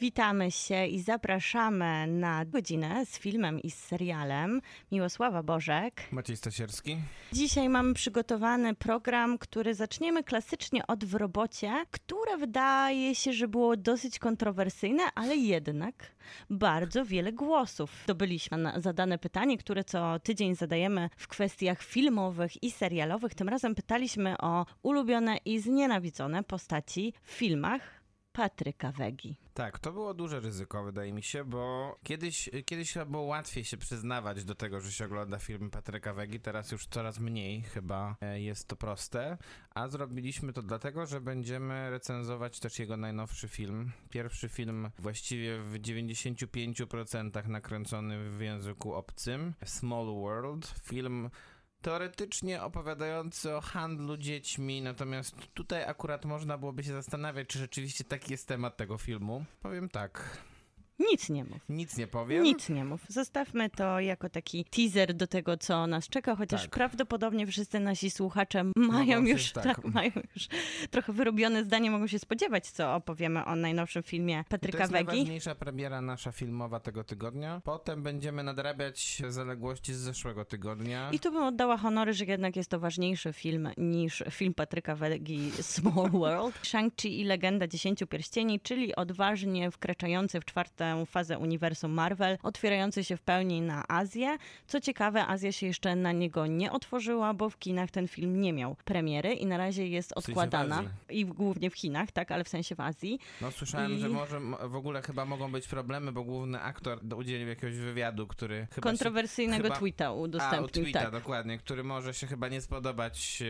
Witamy się i zapraszamy na godzinę z filmem i z serialem. Miłosława Bożek. Maciej Stasierski. Dzisiaj mamy przygotowany program, który zaczniemy klasycznie od w robocie, które wydaje się, że było dosyć kontrowersyjne, ale jednak bardzo wiele głosów zdobyliśmy na zadane pytanie, które co tydzień zadajemy w kwestiach filmowych i serialowych. Tym razem pytaliśmy o ulubione i znienawidzone postaci w filmach Patryka Wegi. Tak, to było duże ryzyko, wydaje mi się, bo kiedyś, kiedyś chyba było łatwiej się przyznawać do tego, że się ogląda film Patryka Wegi, teraz już coraz mniej chyba e, jest to proste, a zrobiliśmy to dlatego, że będziemy recenzować też jego najnowszy film. Pierwszy film właściwie w 95% nakręcony w języku obcym, Small World, film teoretycznie opowiadający o handlu dziećmi, natomiast tutaj akurat można byłoby się zastanawiać, czy rzeczywiście taki jest temat tego filmu. Powiem tak, Nic nie mów. nic nie powiem. Nic nie mów. Zostawmy to jako taki teaser do tego, co nas czeka, chociaż Tak. prawdopodobnie wszyscy nasi słuchacze mają się- już, tak. tak, mają już trochę wyrobione zdanie, mogą się spodziewać, co opowiemy o najnowszym filmie I to Patryka jest Wegi. najważniejsza premiera nasza filmowa tego tygodnia. Potem będziemy nadrabiać zaległości z zeszłego tygodnia. I tu bym oddała honory, że jednak jest to ważniejszy film niż film Patryka Wegi Small World. Shang-Chi i Legenda Dziesięciu Pierścieni, czyli odważnie wkraczający w czwartą fazę uniwersum Marvel, otwierający się w pełni na Azję. Co ciekawe, Azja się jeszcze na niego nie otworzyła, bo w kinach ten film nie miał premiery i na razie jest sensie w odkładana. Azji. I głównie w Chinach, tak, ale w sensie w Azji. No słyszałem, I- że może w ogóle chyba mogą być problemy, bo główny aktor udzielił jakiegoś wywiadu, który chyba Kontrowersyjnego chyba- tweeta się... A, udostępnił, tweeta, tak. dokładnie, który może się chyba nie spodobać...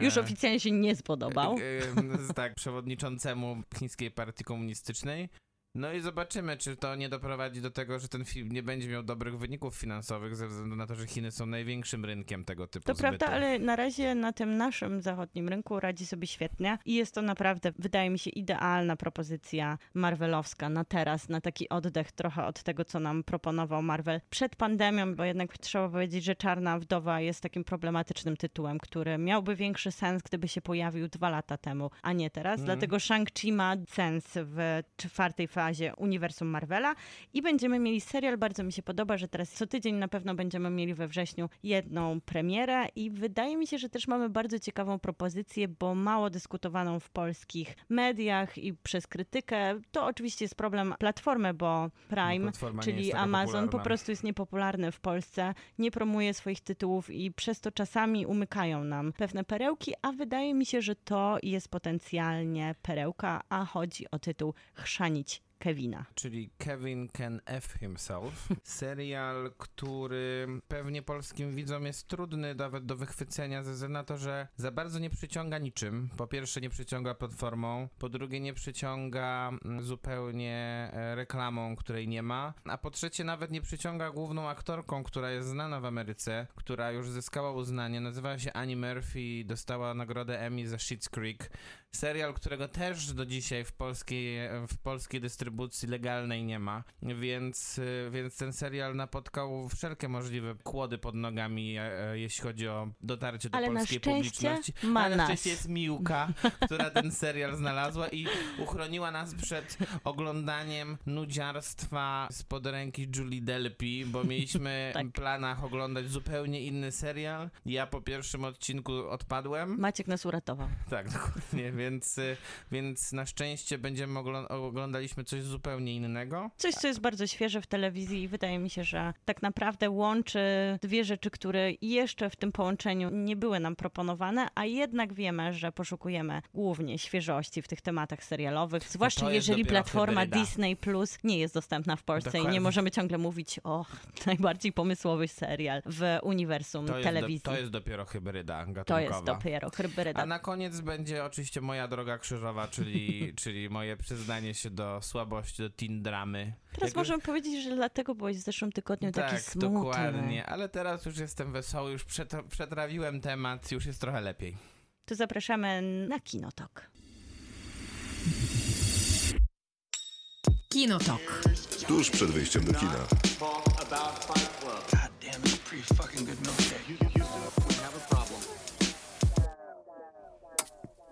Już e, oficjalnie się nie spodobał. em, z- tak, przewodniczącemu chińskiej partii komunistycznej. No i zobaczymy, czy to nie doprowadzi do tego, że ten film nie będzie miał dobrych wyników finansowych, ze względu na to, że Chiny są największym rynkiem tego typu To prawda, ale na razie na tym naszym zachodnim rynku radzi sobie świetnie i jest to naprawdę, wydaje mi się, idealna propozycja marvelowska na teraz, na taki oddech trochę od tego, co nam proponował Marvel przed pandemią, bo jednak trzeba powiedzieć, że Czarna Wdowa jest takim problematycznym tytułem, który miałby większy sens, gdyby się pojawił dwa lata temu, a nie teraz. Mhm. Dlatego Shang-Chi ma sens w czwartej fazie uniwersum Marvela i będziemy mieli serial, bardzo mi się podoba, że teraz co tydzień na pewno będziemy mieli we wrześniu jedną premierę i wydaje mi się, że też mamy bardzo ciekawą propozycję, bo mało dyskutowaną w polskich mediach i przez krytykę. To oczywiście jest problem platformy, bo Prime, nie czyli Amazon, po prostu jest niepopularny w Polsce, nie promuje swoich tytułów i przez to czasami umykają nam pewne perełki, a wydaje mi się, że to jest potencjalnie perełka, a chodzi o tytuł Chrzanić Kevina. czyli Kevin Can F Himself. Serial, który pewnie polskim widzom jest trudny nawet do wychwycenia ze względu na to, że za bardzo nie przyciąga niczym. Po pierwsze nie przyciąga platformą, po drugie nie przyciąga mm, zupełnie e, reklamą, której nie ma, a po trzecie nawet nie przyciąga główną aktorką, która jest znana w Ameryce, która już zyskała uznanie. Nazywa się Annie Murphy i dostała nagrodę Emmy za Schitt's Creek. Serial, którego też do dzisiaj w polskiej, w polskiej dystrybucji legalnej nie ma, więc, więc ten serial napotkał wszelkie możliwe kłody pod nogami, e, e, jeśli chodzi o dotarcie do Ale polskiej publiczności. ma Ale na szczęście jest Miłka, która ten serial znalazła i uchroniła nas przed oglądaniem nudziarstwa spod ręki Julie Delpy, bo mieliśmy Tak. w planach oglądać zupełnie inny serial. Ja po pierwszym odcinku odpadłem. Maciek nas uratował. Tak, dokładnie, więc, y, więc na szczęście będziemy ogl- oglądaliśmy coś zupełnie innego. Coś, co jest bardzo świeże w telewizji i wydaje mi się, że tak naprawdę łączy dwie rzeczy, które jeszcze w tym połączeniu nie były nam proponowane, a jednak wiemy, że poszukujemy głównie świeżości w tych tematach serialowych, zwłaszcza jeżeli platforma hybryda. Disney Plus nie jest dostępna w Polsce i Dokładnie. nie możemy ciągle mówić o najbardziej pomysłowy serial w uniwersum To jest, do, telewizji. to jest dopiero hybryda gatunkowa. To jest dopiero hybryda. A na koniec będzie oczywiście moja droga krzyżowa, czyli, czyli moje przyznanie się do słabości, do teen dramy. Teraz Jako- możemy powiedzieć, że dlatego byłeś w zeszłym tygodniu taki Tak, smutny. dokładnie, ale teraz już jestem wesoły, już przetra- przetrawiłem temat, już jest trochę lepiej. To zapraszamy na Kinotok. Kinotok. Tuż przed wyjściem do kina. God damn, it's pretty fucking good milkshake.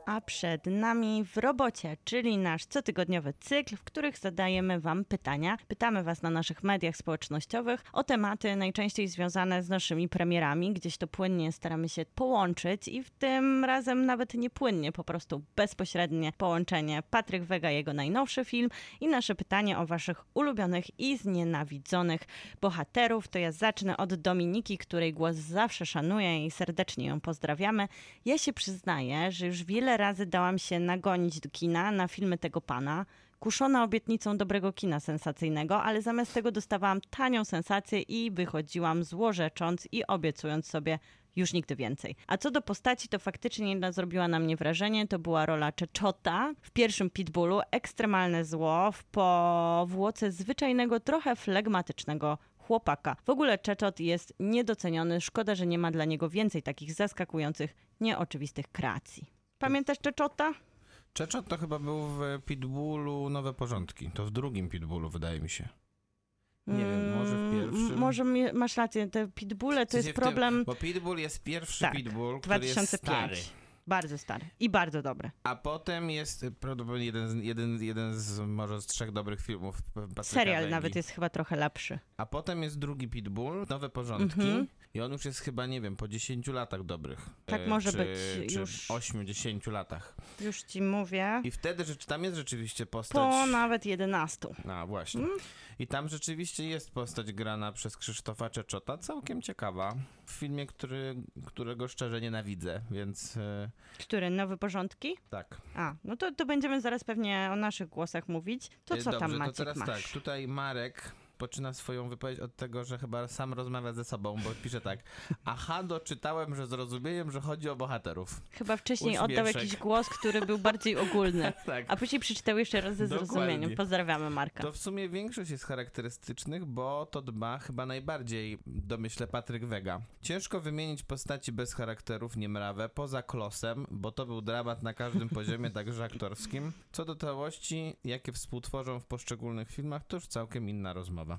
A przed nami w robocie, czyli nasz cotygodniowy cykl, w których zadajemy Wam pytania. Pytamy Was na naszych mediach społecznościowych o tematy najczęściej związane z naszymi premierami. Gdzieś to płynnie staramy się połączyć i w tym razem nawet nie płynnie, po prostu bezpośrednie połączenie. Patryk Wega, jego najnowszy film i nasze pytanie o Waszych ulubionych i znienawidzonych bohaterów. To ja zacznę od Dominiki, której głos zawsze szanuję i serdecznie ją pozdrawiamy. Ja się przyznaję, że już wiele razy dałam się nagonić do kina na filmy tego pana, kuszona obietnicą dobrego kina sensacyjnego, ale zamiast tego dostawałam tanią sensację i wychodziłam złorzecząc i obiecując sobie już nigdy więcej. A co do postaci, to faktycznie jedna zrobiła na mnie wrażenie. To była rola Czeczota w pierwszym Pitbullu, ekstremalne zło w powłoce zwyczajnego, trochę flegmatycznego chłopaka. W ogóle Czeczot jest niedoceniony. Szkoda, że nie ma dla niego więcej takich zaskakujących, nieoczywistych kreacji. Pamiętasz Czeczota? Czeczot to chyba był w Pitbullu Nowe Porządki. To w drugim Pitbullu, wydaje mi się. Nie wiem, może w Mm, pierwszym. Może masz rację, te pitbulle to jest w tym- problem Bo Pitbull jest pierwszy Tak, Pitbull, który jest 2005. stary. Bardzo stary i bardzo dobry. A potem jest prawdopodobnie jeden z, jeden, jeden z może z trzech dobrych filmów Patryka Serial nawet jest chyba trochę lepszy. A potem jest drugi Pitbull, Nowe Porządki. Mhm. I on już jest chyba, nie wiem, po 10 latach dobrych. Tak E, może czy, być, Czy już. 8-10 latach. Już ci mówię. I wtedy rzecz, tam jest rzeczywiście postać... Po nawet 11. A, właśnie. Mm. I tam rzeczywiście jest postać grana przez Krzysztofa Czeczota, całkiem ciekawa. W filmie, który, którego szczerze nienawidzę, więc e, Który? Nowe porządki? tak. A, no to, to będziemy zaraz pewnie o naszych głosach mówić. To E, co Dobrze, tam to Maciek teraz masz? tak, tutaj Marek poczyna swoją wypowiedź od tego, że chyba sam rozmawia ze sobą, bo pisze tak. Aha, doczytałem, że zrozumieniem, że chodzi o bohaterów. Chyba wcześniej oddał Uśmieszek. jakiś głos, który był bardziej ogólny. Tak. A później przeczytał jeszcze raz ze Dokładnie. zrozumieniem. Pozdrawiamy Marka. To w sumie większość jest charakterystycznych, bo to dba chyba najbardziej, domyślę, Patryk Wega. Ciężko wymienić postaci bez charakterów niemrawe, poza Klosem, bo to był dramat na każdym poziomie, także aktorskim. Co do całości, jakie współtworzą w poszczególnych filmach, to już całkiem inna rozmowa.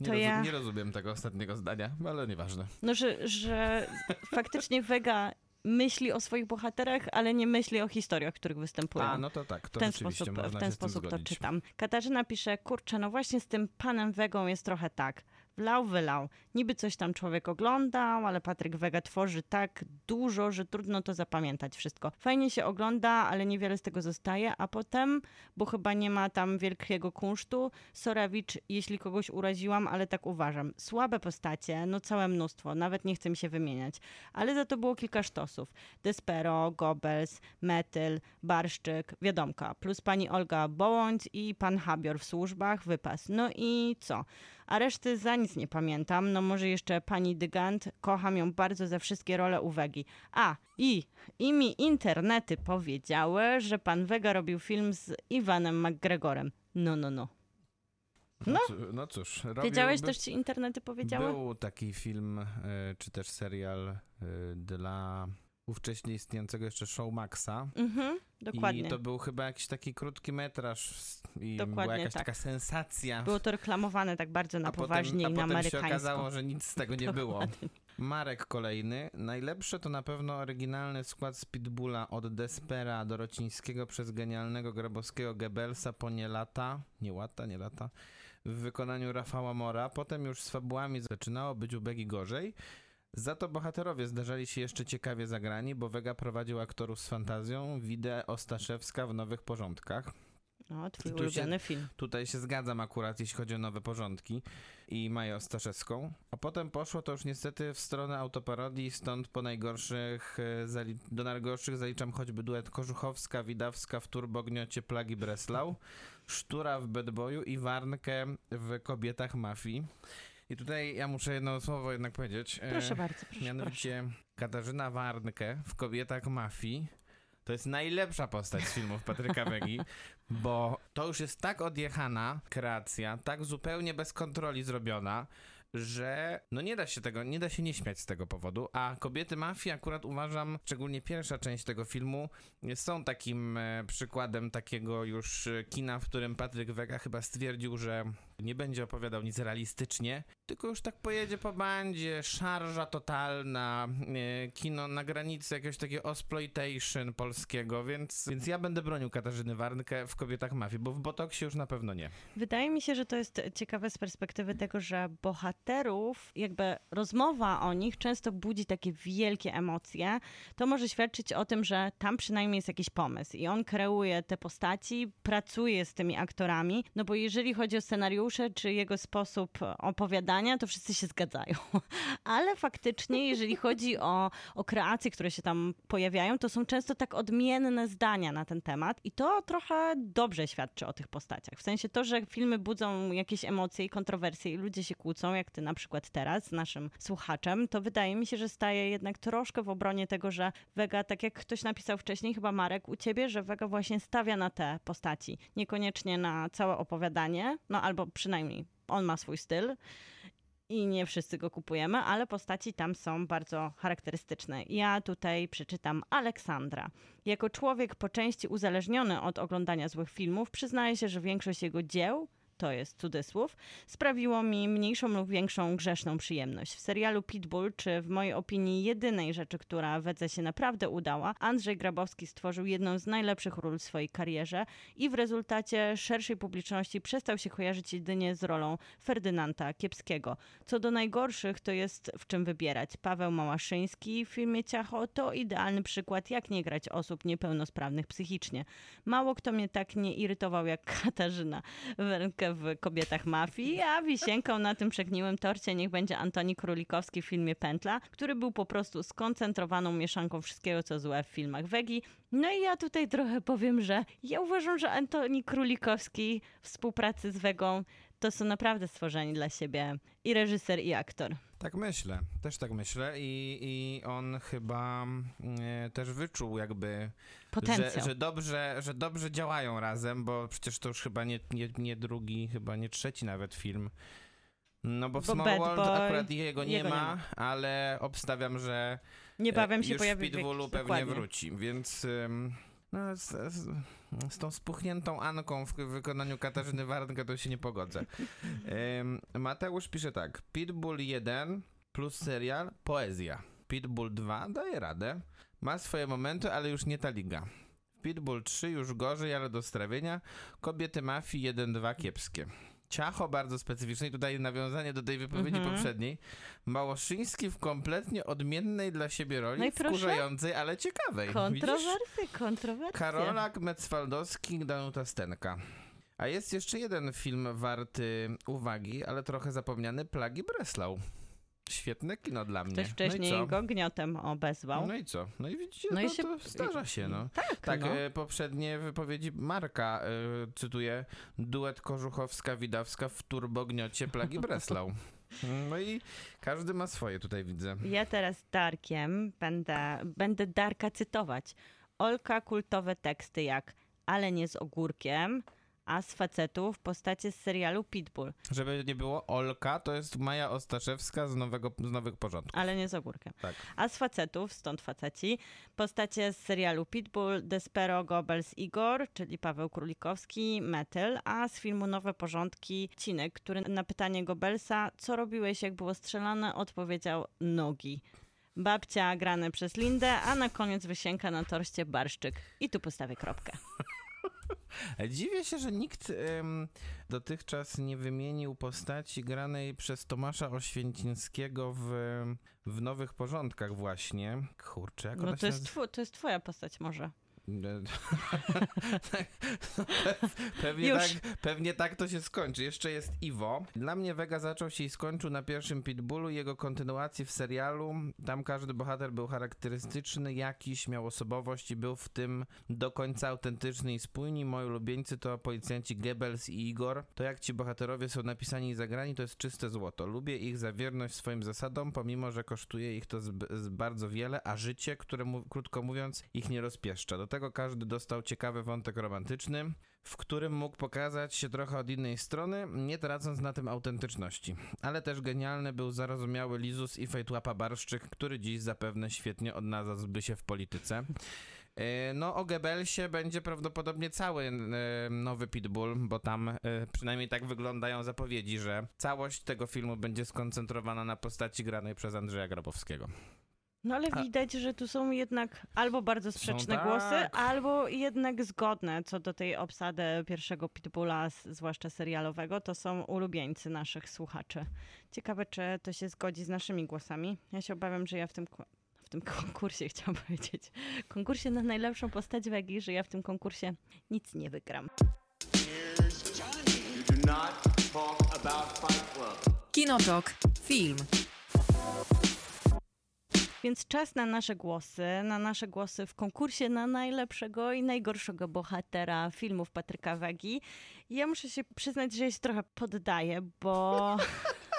Nie, To rozum- ja- nie rozumiem tego ostatniego zdania, ale nieważne. No, że, że faktycznie Vega myśli o swoich bohaterach, ale nie myśli o historiach, w których występują. A, no to tak, to w ten sposób, można w ten się z tym sposób to czytam. Katarzyna pisze, kurczę, no właśnie z tym panem Wegą jest trochę tak. Wlał, wylał. Niby coś tam człowiek oglądał, ale Patryk Wega tworzy tak dużo, że trudno to zapamiętać wszystko. Fajnie się ogląda, ale niewiele z tego zostaje, a potem, bo chyba nie ma tam wielkiego kunsztu, Sorawicz, jeśli kogoś uraziłam, ale tak uważam. Słabe postacie, no całe mnóstwo, nawet nie chcę mi się wymieniać. Ale za to było kilka sztosów. Despero, Goebbels, Metyl, Barszczyk, Wiadomka, plus pani Olga Bołądź i pan Habior w służbach, wypas. No i co? A reszty za nic nie pamiętam. No może jeszcze pani Dygant, kocham ją bardzo za wszystkie role uwagi. A, i, i mi internety powiedziały, że pan Wega robił film z Iwanem McGregorem. No, no, no. No, No. cóż- no cóż, Wiedziałeś, też ci internety powiedziały? Był taki film, e, czy też serial e, dla ówcześnie istniejącego jeszcze Showmaxa. Mhm, dokładnie. I to był chyba jakiś taki krótki metraż i Dokładnie była jakaś tak. taka sensacja. Było to reklamowane tak bardzo na a potem, poważnie a i na potem się okazało, że nic z tego nie było. Marek kolejny. Najlepsze to na pewno oryginalny skład z Pitbulla od Despera do Rocińskiego przez genialnego Grabowskiego Goebbelsa po nie lata, nie łata, nie lata, w wykonaniu Rafała Mora. Potem już z fabułami zaczynało być u Begi gorzej. Za to bohaterowie zdarzali się jeszcze ciekawie zagrani, bo Vega prowadził aktorów z fantazją, Widę Ostaszewska w Nowych Porządkach. O, twój Tu się- ulubiony film. Tutaj się zgadzam akurat, jeśli chodzi o nowe porządki i Maję Ostaszewską. A potem poszło to już niestety w stronę autoparodii, stąd po najgorszych, e, do najgorszych zaliczam choćby duet Korzuchowska, Widawska w Turbogniocie Plagi Breslau, Sztura w Bad Boyu i Warnkę w Kobietach Mafii. I tutaj ja muszę jedno słowo jednak powiedzieć. E, Proszę bardzo, proszę, proszę. Mianowicie Katarzyna Warnkę w Kobietach Mafii to jest najlepsza postać z filmów Patryka Wegi, bo to już jest tak odjechana kreacja, tak zupełnie bez kontroli zrobiona, że no nie da się tego, nie da się nie śmiać z tego powodu, a Kobiety Mafii akurat uważam, szczególnie pierwsza część tego filmu, są takim e, przykładem takiego już kina, w którym Patryk Wega chyba stwierdził, że Nie będzie opowiadał nic realistycznie, tylko już tak pojedzie po bandzie, szarża totalna, e, kino na granicy jakiegoś takiego exploitation polskiego, więc, więc ja będę bronił Katarzyny Warnkę w Kobietach Mafii, bo w Botoksie już na pewno nie. Wydaje mi się, że to jest ciekawe z perspektywy tego, że bohaterów, jakby rozmowa o nich często budzi takie wielkie emocje. To może świadczyć o tym, że tam przynajmniej jest jakiś pomysł i on kreuje te postaci, pracuje z tymi aktorami, no bo jeżeli chodzi o czy jego sposób opowiadania, to wszyscy się zgadzają. Ale faktycznie, jeżeli chodzi o, o kreacje, które się tam pojawiają, to są często tak odmienne zdania na ten temat i to trochę dobrze świadczy o tych postaciach. W sensie to, że filmy budzą jakieś emocje i kontrowersje i ludzie się kłócą, jak ty na przykład teraz z naszym słuchaczem, to wydaje mi się, że staje jednak troszkę w obronie tego, że Vega, tak jak ktoś napisał wcześniej, chyba Marek, u ciebie, że Vega właśnie stawia na te postaci, niekoniecznie na całe opowiadanie, no albo przynajmniej on ma swój styl i nie wszyscy go kupujemy, ale postaci tam są bardzo charakterystyczne. Ja tutaj przeczytam Aleksandra. Jako człowiek po części uzależniony od oglądania złych filmów, przyznaję się, że większość jego dzieł to jest cudzysłów, sprawiło mi mniejszą lub większą grzeszną przyjemność. W serialu Pitbull, czy w mojej opinii jedynej rzeczy, która Wedze się naprawdę udała, Andrzej Grabowski stworzył jedną z najlepszych ról w swojej karierze i w rezultacie szerszej publiczności przestał się kojarzyć jedynie z rolą Ferdynanda Kiepskiego. Co do najgorszych, to jest w czym wybierać. Paweł Małaszyński w filmie Ciacho to idealny przykład, jak nie grać osób niepełnosprawnych psychicznie. Mało kto mnie tak nie irytował jak Katarzyna Wernke w Kobietach Mafii, a wisienką na tym przegniłym torcie niech będzie Antoni Królikowski w filmie Pętla, który był po prostu skoncentrowaną mieszanką wszystkiego, co złe w filmach Wegi. No i ja tutaj trochę powiem, że ja uważam, że Antoni Królikowski w współpracy z Wegą to są naprawdę stworzeni dla siebie i reżyser, i aktor. Tak myślę, też tak myślę i, i on chyba e, też wyczuł jakby, Potencjał. że, że, dobrze, że dobrze działają razem, bo przecież to już chyba nie, nie, nie drugi, chyba nie trzeci nawet film. No bo w Bo Small World Boy- akurat jego nie, jego nie ma, ma. ale obstawiam, że Niebawem e, się już pojawi w Pitbullu pewnie dokładnie. wróci, więc... ym, No, z, z, z tą spuchniętą Anką w wykonaniu Katarzyny Warnka to się nie pogodzę. Mateusz pisze tak. Pitbull 1 plus serial poezja. Pitbull 2 daje radę. Ma swoje momenty, ale już nie ta liga. Pitbull 3 już gorzej, ale do strawienia. Kobiety mafii 1-2 kiepskie. Ciacho bardzo specyficzne i tutaj nawiązanie do tej wypowiedzi Mhm. poprzedniej. Małoszyński w kompletnie odmiennej dla siebie roli, No wkurzającej, ale ciekawej. Kontrowersje, kontrowersje. Karolak, Metzfaldowski, Danuta Stenka. A jest jeszcze jeden film warty uwagi, ale trochę zapomniany, Plagi Breslau. Świetne kino dla mnie. Ktoś wcześniej no i co? go gniotem obezwał. No i co? No i widzicie, No no i się- to zdarza się, no. Tak, Tak, no. e, poprzednie wypowiedzi Marka, e, cytuję, duet Kożuchowska-Widawska w turbogniocie Plagi Breslau. No i każdy ma swoje tutaj, widzę. Ja teraz Darkiem będę, będę Darka cytować. Olka kultowe teksty jak Ale nie z ogórkiem, a z facetów postacie z serialu Pitbull, Żeby nie było, Olka to jest Maja Ostaszewska z, nowego, z Nowych Porządków. ale nie z ogórkiem. Tak. A z facetów, stąd faceci, postacie z serialu Pitbull, Despero, Goebbels, Igor, czyli Paweł Królikowski, Metal, a z filmu Nowe Porządki Cinek, który na pytanie Goebbelsa, co robiłeś jak było strzelane, odpowiedział nogi. Babcia grane przez Lindę, a na koniec wysięka na torście barszczyk. I tu postawię kropkę. Dziwię się, że nikt em, dotychczas nie wymienił postaci granej przez Tomasza Oświęcińskiego w, w Nowych Porządkach właśnie. Kurczę, jak No ona to się jest, nazywa? to jest twoja postać może. pewnie, Już. tak, pewnie tak to się skończy. Jeszcze jest Iwo. Dla mnie Vega zaczął się i skończył na pierwszym Pitbullu i jego kontynuacji w serialu. Tam każdy bohater był charakterystyczny, jakiś, miał osobowość i był w tym do końca autentyczny i spójny. Moi ulubieńcy to policjanci Goebbels i Igor. To jak ci bohaterowie są napisani i zagrani, to jest czyste złoto. Lubię ich za wierność swoim zasadom, pomimo, że kosztuje ich to zb- z bardzo wiele, a życie, które mu, krótko mówiąc, ich nie rozpieszcza. Do tego każdy dostał ciekawy wątek romantyczny, w którym mógł pokazać się trochę od innej strony, nie tracąc na tym autentyczności. Ale też genialny był zarozumiały Lizus i Fejtłapa Barszczyk, który dziś zapewne świetnie odnalazłby się w polityce. E, No o Goebbelsie będzie prawdopodobnie cały e, nowy Pitbull, bo tam e, przynajmniej tak wyglądają zapowiedzi, że całość tego filmu będzie skoncentrowana na postaci granej przez Andrzeja Grabowskiego. No ale A- widać, że tu są jednak albo bardzo sprzeczne tak. głosy, albo jednak zgodne co do tej obsady pierwszego Pitbulla, zwłaszcza serialowego. To są ulubieńcy naszych słuchaczy. Ciekawe, czy to się zgodzi z naszymi głosami. Ja się obawiam, że ja w tym... W tym konkursie chciałam powiedzieć. Konkursie na najlepszą postać wegi, że ja w tym konkursie nic nie wygram. Kinotok. Film. Więc czas na nasze głosy, na nasze głosy w konkursie na najlepszego i najgorszego bohatera filmów Patryka Wegi. Ja muszę się przyznać, że ja się trochę poddaję, bo...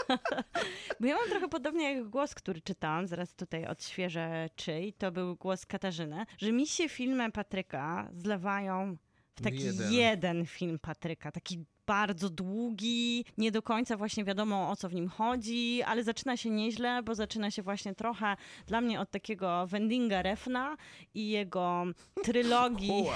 bo ja mam trochę podobnie jak głos, który czytałam, zaraz tutaj odświeżę czyj, to był głos Katarzyny, że mi się filmy Patryka zlewają w taki Jeden. jeden film Patryka, taki bardzo długi, nie do końca właśnie wiadomo o co w nim chodzi, ale zaczyna się nieźle, bo zaczyna się właśnie trochę dla mnie od takiego Wendinga Refna i jego trylogii.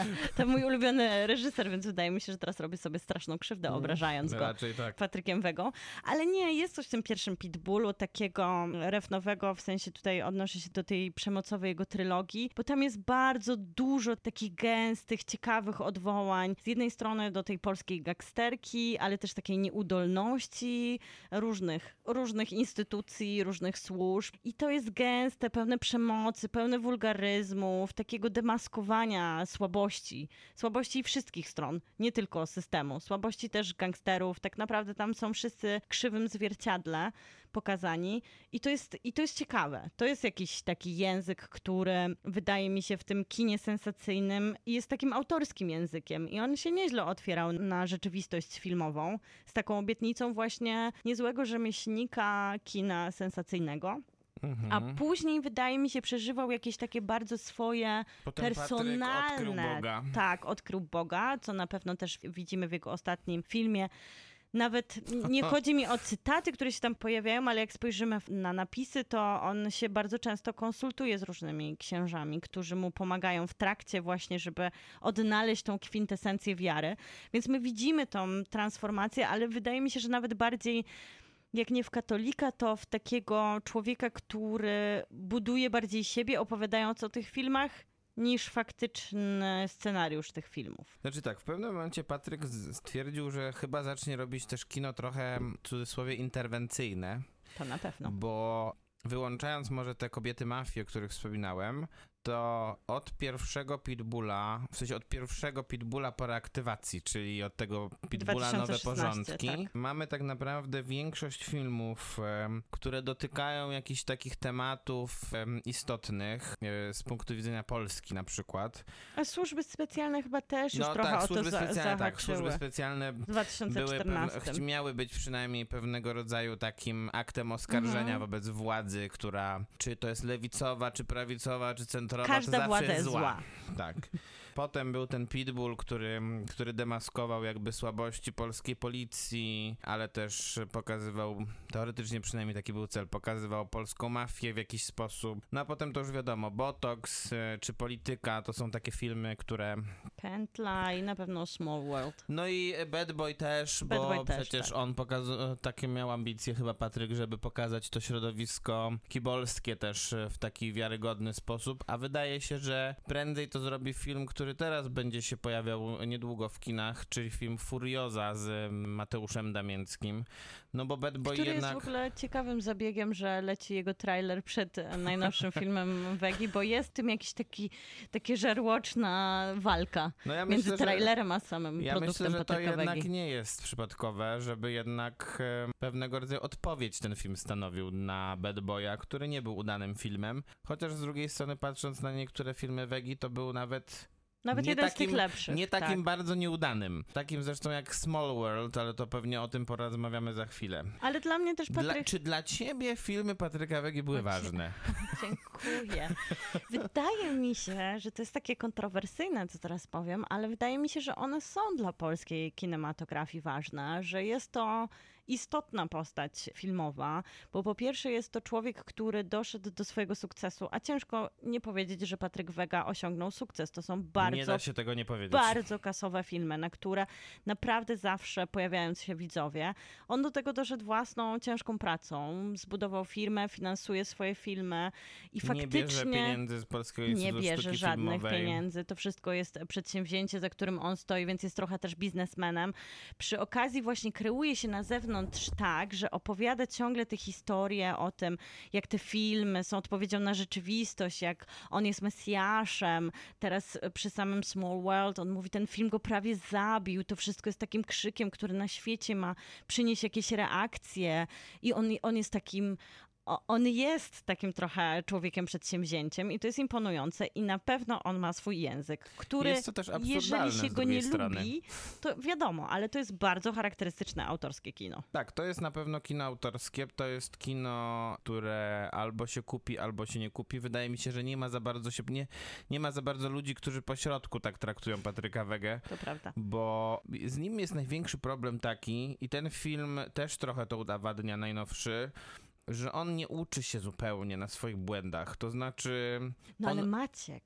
To mój ulubiony reżyser, więc wydaje mi się, że teraz robię sobie straszną krzywdę, obrażając go. Tak. Patrykiem Wegą, ale nie, jest coś w tym pierwszym Pitbullu takiego refnowego, w sensie tutaj odnoszę się do tej przemocowej jego trylogii, bo tam jest bardzo dużo takich gęstych, ciekawych odwołań. Z jednej strony do tej polskiej gangsterki, ale też takiej nieudolności różnych, różnych instytucji, różnych służb. I to jest gęste, pełne przemocy, pełne wulgaryzmów, takiego demaskowania słabości. Słabości wszystkich stron, nie tylko systemu. Słabości też gangsterów. Tak naprawdę tam są wszyscy krzywym zwierciadle pokazani. I to, jest, I to jest ciekawe. To jest jakiś taki język, który wydaje mi się w tym kinie sensacyjnym jest takim autorskim językiem. I on się nieźle otwierał na rzeczywistość filmową z taką obietnicą właśnie niezłego rzemieślnika kina sensacyjnego. Mhm. A później wydaje mi się przeżywał jakieś takie bardzo swoje Potem odkrył personalne. Boga. Tak, odkrył Boga, co na pewno też widzimy w jego ostatnim filmie. Nawet nie chodzi mi o cytaty, które się tam pojawiają, ale jak spojrzymy na napisy, to on się bardzo często konsultuje z różnymi księżami, którzy mu pomagają w trakcie właśnie, żeby odnaleźć tą kwintesencję wiary. Więc my widzimy tą transformację, ale wydaje mi się, że nawet bardziej jak nie w katolika, to w takiego człowieka, który buduje bardziej siebie, opowiadając o tych filmach, niż faktyczny scenariusz tych filmów. Znaczy tak, w pewnym momencie Patryk stwierdził, że chyba zacznie robić też kino trochę w cudzysłowie interwencyjne, To na pewno. bo wyłączając może te kobiety mafii, o których wspominałem, to od pierwszego Pitbulla, w sensie od pierwszego Pitbulla po reaktywacji, czyli od tego Pitbulla Nowe 2016, Porządki, tak. mamy tak naprawdę większość filmów, które dotykają jakichś takich tematów em, istotnych e, z punktu widzenia Polski na przykład. A służby specjalne chyba też już No trochę tak, o to służby za, specjalne, tak, służby specjalne były 2014. pewne, miały być przynajmniej pewnego rodzaju takim aktem oskarżenia Mhm. wobec władzy, która czy to jest lewicowa, czy prawicowa, czy centrowa, Każda zawsze władza jest jest zła. zła. Tak. Potem był ten Pitbull, który, który demaskował jakby słabości polskiej policji, ale też pokazywał, teoretycznie przynajmniej taki był cel, pokazywał polską mafię w jakiś sposób. No a potem to już wiadomo, Botox e, czy Polityka to są takie filmy, które Pętla i na pewno Small World. no i Bad Boy też, Bad bo Boy też, przecież tak. on pokazał, takie miał ambicje chyba Patryk, żeby pokazać to środowisko kibolskie też e, w taki wiarygodny sposób, a wydaje się, że prędzej to zrobi film, który teraz będzie się pojawiał niedługo w kinach, czyli film Furioza z Mateuszem Damięckim, no bo Bad Boy Który jednak... jest w ogóle ciekawym zabiegiem, że leci jego trailer przed najnowszym filmem Wegi, bo jest w tym jakiś taki, takie żarłoczna walka No ja między myślę, trailerem a samym Ja produktem myślę, że to jednak Wegi. nie jest przypadkowe, żeby jednak pewnego rodzaju odpowiedź ten film stanowił na Bad Boya, który nie był udanym filmem. Chociaż z drugiej strony, patrząc na niektóre filmy Wegi, to był nawet Nawet nie jeden z takim- tych lepszych. nie takim tak. bardzo nieudanym. Takim zresztą jak Small World, ale to pewnie o tym porozmawiamy za chwilę. Ale dla mnie też Dla, Patryk... czy dla ciebie filmy Patryka Wegi były Dla ważne? Dziękuję. Wydaje mi się, że to jest takie kontrowersyjne, co teraz powiem, ale wydaje mi się, że one są dla polskiej kinematografii ważne, że jest to istotna postać filmowa, bo po pierwsze jest to człowiek, który doszedł do swojego sukcesu, a ciężko nie powiedzieć, że Patryk Wega osiągnął sukces. To są nie bardzo nie bardzo kasowe filmy, na które naprawdę zawsze pojawiają się widzowie. On do tego doszedł własną ciężką pracą, zbudował firmę, finansuje swoje filmy i nie faktycznie bierze pieniędzy z Polskiego nie bierze żadnych Filmowej. pieniędzy. To wszystko jest przedsięwzięcie, za którym on stoi, więc jest trochę też biznesmenem. Przy okazji właśnie kreuje się na zewnątrz tak, że opowiada ciągle te historie o tym, jak te filmy są odpowiedzią na rzeczywistość, jak on jest mesjaszem. Teraz e, przy samym Small World on mówi, ten film go prawie zabił. To wszystko jest takim krzykiem, który na świecie ma przynieść jakieś reakcje i on, on jest takim on jest takim trochę człowiekiem przedsięwzięciem i to jest imponujące i na pewno on ma swój język, który Jest to też jeżeli się go nie strony. lubi, to wiadomo, ale to jest bardzo charakterystyczne autorskie kino. Tak, to jest na pewno kino autorskie, to jest kino, które albo się kupi, albo się nie kupi. Wydaje mi się, że nie ma za bardzo się, nie, nie ma za bardzo ludzi, którzy po środku tak traktują Patryka Wegę. To prawda. Bo z nim jest największy problem taki, i ten film też trochę to udowadnia najnowszy, że on nie uczy się zupełnie na swoich błędach. To znaczy. No ale on- Maciek,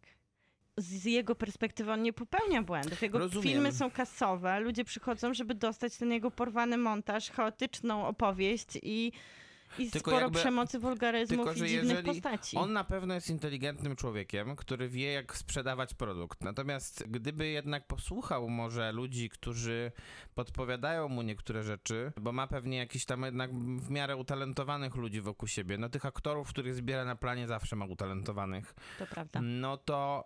z jego perspektywy on nie popełnia błędów. Jego Rozumiem. filmy są kasowe, ludzie przychodzą, żeby dostać ten jego porwany montaż, chaotyczną opowieść i, i Tylko sporo jakby- przemocy, wulgaryzmów tylko, że i dziwnych jeżeli postaci. On na pewno jest inteligentnym człowiekiem, który wie, jak sprzedawać produkt. Natomiast gdyby jednak posłuchał może ludzi, którzy podpowiadają mu niektóre rzeczy, bo ma pewnie jakiś tam jednak w miarę utalentowanych ludzi wokół siebie. No tych aktorów, których zbiera na planie zawsze ma utalentowanych. To prawda. No to,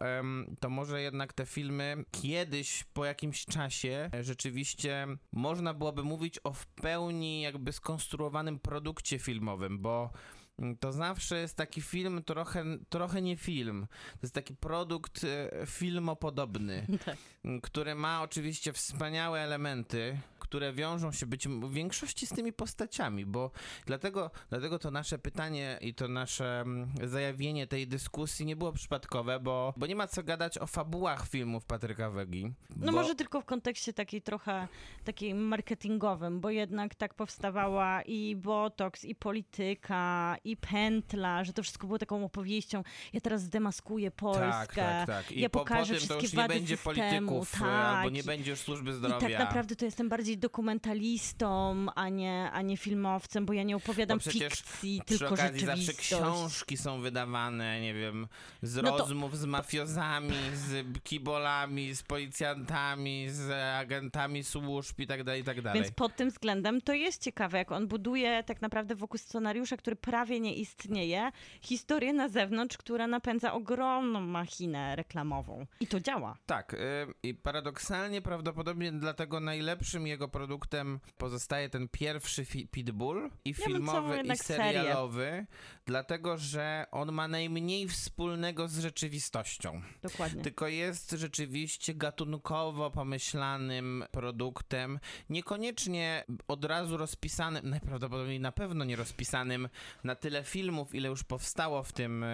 to może jednak te filmy kiedyś, po jakimś czasie, rzeczywiście można byłoby mówić o w pełni jakby skonstruowanym produkcie filmowym, bo mm, to zawsze jest taki film trochę, trochę nie film. To jest taki produkt e, filmopodobny, Tak. m, który ma oczywiście wspaniałe elementy, które wiążą się być w większości z tymi postaciami, bo dlatego, dlatego to nasze pytanie i to nasze mm, zajawienie tej dyskusji nie było przypadkowe, bo, bo nie ma co gadać o fabułach filmów Patryka Wegi. No bo, może tylko w kontekście takiej trochę takiej marketingowym, bo jednak tak powstawała i Botox, i polityka, i pętla, że to wszystko było taką opowieścią. Ja teraz zdemaskuję Polskę. Tak, tak, tak. I ja po, po pokażę tym to już nie będzie systemu, polityków, e, tak. albo nie będzie już służby I zdrowia. tak naprawdę to jestem bardziej dokumentalistą, a nie, a nie filmowcem, bo ja nie opowiadam fikcji, tylko okazji zawsze rzeczywistość. książki są wydawane, nie wiem, z No to- rozmów z mafiozami, z kibolami, z policjantami, z agentami służb i tak dalej, i tak dalej. Więc pod tym względem to jest ciekawe, jak on buduje tak naprawdę wokół scenariusza, który prawie nie istnieje, historię na zewnątrz, która napędza ogromną machinę reklamową. I to działa. Tak, y, i paradoksalnie prawdopodobnie dlatego najlepszym jego produktem pozostaje ten pierwszy Pitbull i filmowy i jednak serię. serialowy, dlatego że on ma najmniej wspólnego z rzeczywistością. Dokładnie. Tylko jest rzeczywiście gatunkowo pomyślanym produktem, niekoniecznie od razu rozpisanym, najprawdopodobniej na pewno nie rozpisanym na tyle filmów, ile już powstało w tym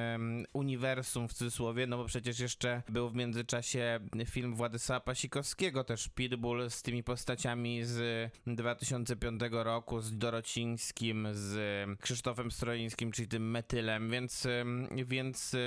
uniwersum w cudzysłowie, no bo przecież jeszcze był w międzyczasie film Władysława Pasikowskiego, też Pitbull z tymi postaciami z 2005 roku, z Dorocińskim, z Krzysztofem Stroińskim, czyli tym Metylem, więc, więc e,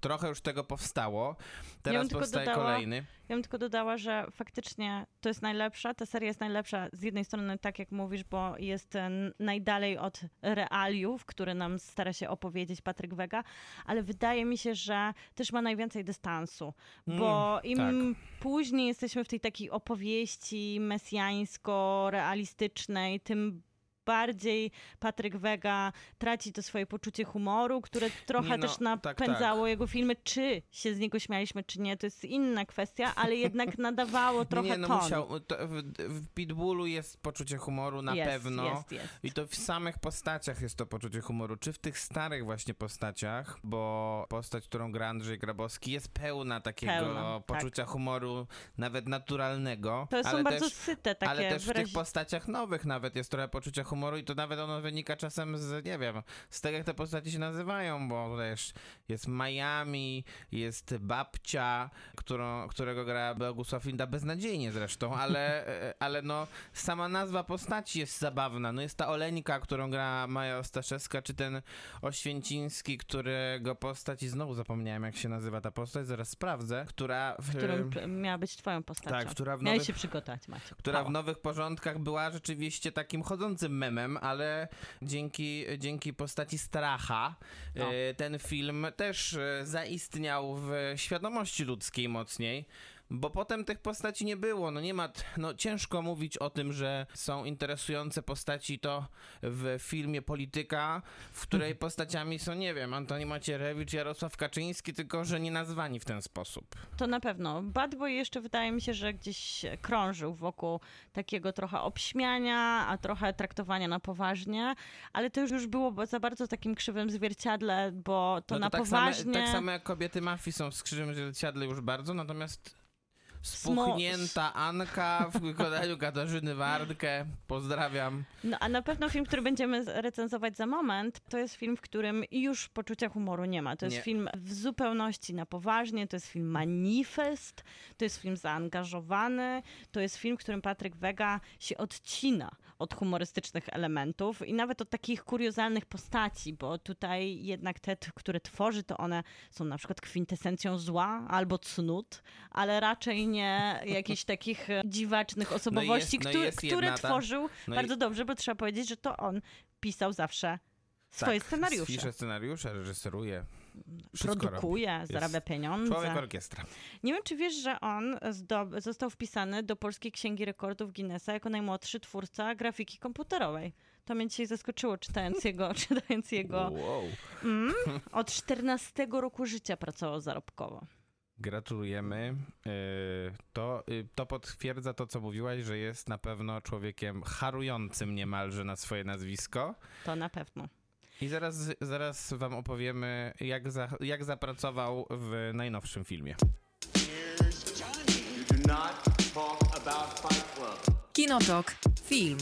trochę już tego powstało. Teraz tylko powstaje dodała- kolejny. Ja bym tylko dodała, że faktycznie to jest najlepsza, ta seria jest najlepsza z jednej strony, tak jak mówisz, bo jest e, najdalej od realiów, które nam stara się opowiedzieć Patryk Wega, ale wydaje mi się, że też ma najwięcej dystansu, bo im tak. później jesteśmy w tej takiej opowieści mesjańsko-realistycznej, tym bardziej Patryk Wega traci to swoje poczucie humoru, które trochę Nie no, też tak, napędzało jego filmy. Czy się z niego śmialiśmy, czy nie, to jest inna kwestia, ale jednak nadawało trochę nie, nie, no ton. musiał. To w, w Pitbullu jest poczucie humoru na jest, pewno. Jest, jest. I to w samych postaciach jest to poczucie humoru. Czy w tych starych właśnie postaciach, bo postać, którą gra Andrzej Grabowski jest pełna takiego Pełna, tak. poczucia humoru, nawet naturalnego. To są bardzo też, syte takie Ale też w tych postaciach nowych nawet jest trochę poczucia humoru, humoru i to nawet ono wynika czasem z, nie wiem, z tego jak te postaci się nazywają, bo też jest Miami, jest babcia, którą, którego gra Bogusław Linda beznadziejnie zresztą, ale, ale no sama nazwa postaci jest zabawna. No jest ta Oleńka, którą gra Maja Ostaszewska, czy ten Oświęciński, którego postać i znowu zapomniałem jak się nazywa ta postać, zaraz sprawdzę, która w, Którym p- miała być twoją postacią. tak, która w Miałeś nowych się przygotować, Maciek. która w Brawo. nowych porządkach była rzeczywiście takim chodzącym memem, ale dzięki, dzięki postaci Stracha No. e, ten film też e, zaistniał w świadomości ludzkiej mocniej. Bo potem tych postaci nie było. No nie ma. No ciężko mówić o tym, że są interesujące postaci to w filmie Polityka, w której postaciami są, nie wiem, Antoni Macierewicz, Jarosław Kaczyński, tylko że nie nazwani w ten sposób. To na pewno. Bad Boy jeszcze wydaje mi się, że gdzieś krążył wokół takiego trochę obśmiania, a trochę traktowania na poważnie, ale to już, już było za bardzo takim krzywym zwierciadle, bo to no na tak poważnie... Samo, tak samo jak kobiety mafii są w skrzydłym zwierciadle już bardzo, natomiast spuchnięta Anka w wykonaniu Katarzyny Wardkę, pozdrawiam. No a na pewno film, który będziemy recenzować za moment, to jest film, w którym już poczucia humoru nie ma. To jest Nie. film w zupełności na poważnie, to jest film manifest, to jest film zaangażowany, to jest film, w którym Patryk Wega się odcina od humorystycznych elementów i nawet od takich kuriozalnych postaci, bo tutaj jednak te, które tworzy, to one są na przykład kwintesencją zła albo cnót, ale raczej nie jakichś takich e, dziwacznych osobowości, no i któ- jest które jedna ta- tworzył no i- bardzo dobrze, bo trzeba powiedzieć, że to on pisał zawsze swoje tak, scenariusze. Pisze scenariusze, reżyseruje. Wszystko Produkuje, robi. zarabia Jest pieniądze. Człowiek orkiestra. Nie wiem, czy wiesz, że on został wpisany do Polskiej Księgi Rekordów Guinnessa jako najmłodszy twórca grafiki komputerowej. To mnie dzisiaj zaskoczyło, czytając jego, czytając jego Wow. mm, od 14 roku życia pracował zarobkowo. Gratulujemy. Yy, To, yy, to potwierdza to, co mówiłaś, że jest na pewno człowiekiem harującym niemalże na swoje nazwisko. To na pewno. I zaraz, zaraz wam opowiemy, jak, za, jak zapracował w najnowszym filmie. Kinotok. Film.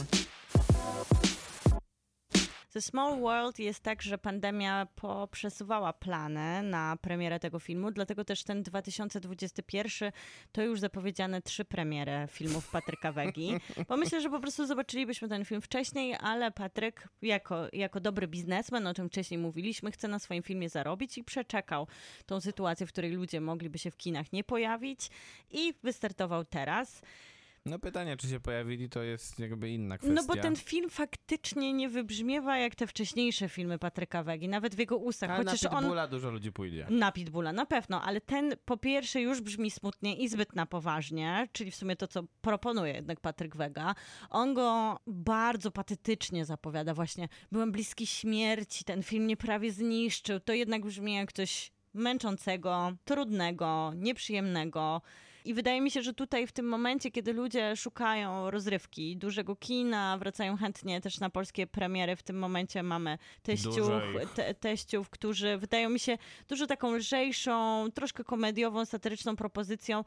The Small World jest tak, że pandemia poprzesuwała plany na premierę tego filmu, dlatego też ten 2021 to już zapowiedziane trzy premiery filmów Patryka Wegi. Bo myślę, że po prostu zobaczylibyśmy ten film wcześniej, ale Patryk jako, jako dobry biznesmen, o czym wcześniej mówiliśmy, chce na swoim filmie zarobić i przeczekał tą sytuację, w której ludzie mogliby się w kinach nie pojawić i wystartował teraz. No pytanie, czy się pojawili, to jest jakby inna kwestia. No bo ten film faktycznie nie wybrzmiewa jak te wcześniejsze filmy Patryka Wegi, nawet w jego ustach, Ale chociaż na on... Pitbulla dużo ludzi pójdzie. Na Pitbulla, na pewno, ale ten po pierwsze już brzmi smutnie i zbyt na poważnie, czyli w sumie to, co proponuje jednak Patryk Wega. On go bardzo patetycznie zapowiada właśnie. Byłem bliski śmierci, ten film mnie prawie zniszczył. To jednak brzmi jak coś męczącego, trudnego, nieprzyjemnego. I wydaje mi się, że tutaj w tym momencie, kiedy ludzie szukają rozrywki, dużego kina, wracają chętnie też na polskie premiery, w tym momencie mamy teściów, te, teściów, którzy wydają mi się dużo taką lżejszą, troszkę komediową, satyryczną propozycją.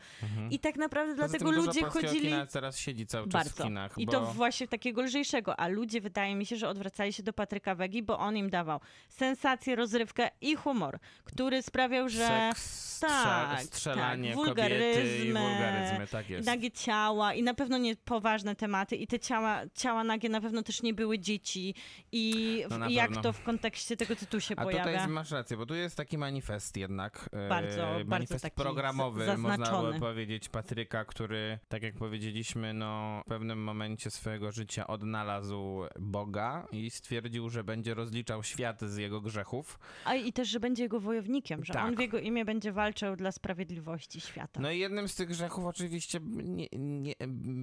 I tak naprawdę Mhm. Poza dlatego tym ludzie chodzili Kina teraz siedzi cały czas bardzo. w kinach. I bo... to właśnie takiego lżejszego, a ludzie wydaje mi się, że odwracali się do Patryka Wegi, bo on im dawał sensację, rozrywkę i humor, który sprawiał, że Seks, tak, strze- strzelanie, tak, kobiety i wulgaryzmy, wulgaryzmy, tak jest. nagie ciała i na pewno nie poważne tematy i te ciała, ciała nagie na pewno też nie były dzieci i, No na i jak to w kontekście tego tytułu się A pojawia. tutaj masz rację, bo tu jest taki manifest jednak. e, Bardzo, bardzo manifest taki programowy, można by powiedzieć, Patryka, który, tak jak powiedzieliśmy, no, w pewnym momencie swojego życia odnalazł Boga i stwierdził, że będzie rozliczał świat z jego grzechów. A i też, że będzie jego wojownikiem, że Tak. on w jego imię będzie walczył dla sprawiedliwości świata. No i jednym z tych grzechów oczywiście nie, nie,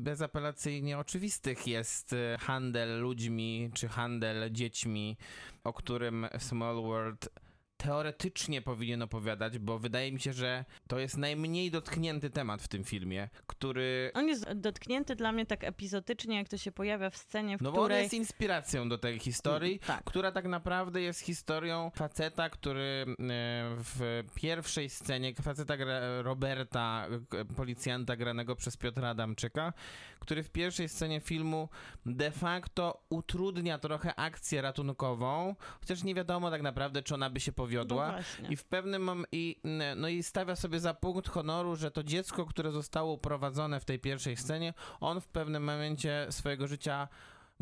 bezapelacyjnie oczywistych jest e, handel ludźmi, czy handel dziećmi, o którym Small World teoretycznie powinien opowiadać, bo wydaje mi się, że to jest najmniej dotknięty temat w tym filmie, który... On jest dotknięty dla mnie tak epizotycznie, jak to się pojawia w scenie, w No bo on której... jest inspiracją do tej historii, Tak. która tak naprawdę jest historią faceta, który e, w pierwszej scenie, faceta gra Roberta, e, policjanta granego przez Piotra Adamczyka, który w pierwszej scenie filmu de facto utrudnia trochę akcję ratunkową, chociaż nie wiadomo tak naprawdę, czy ona by się No powiodła. właśnie. I w pewnym mom- i, no i stawia sobie za punkt honoru, że to dziecko, które zostało uprowadzone w tej pierwszej scenie, on w pewnym momencie swojego życia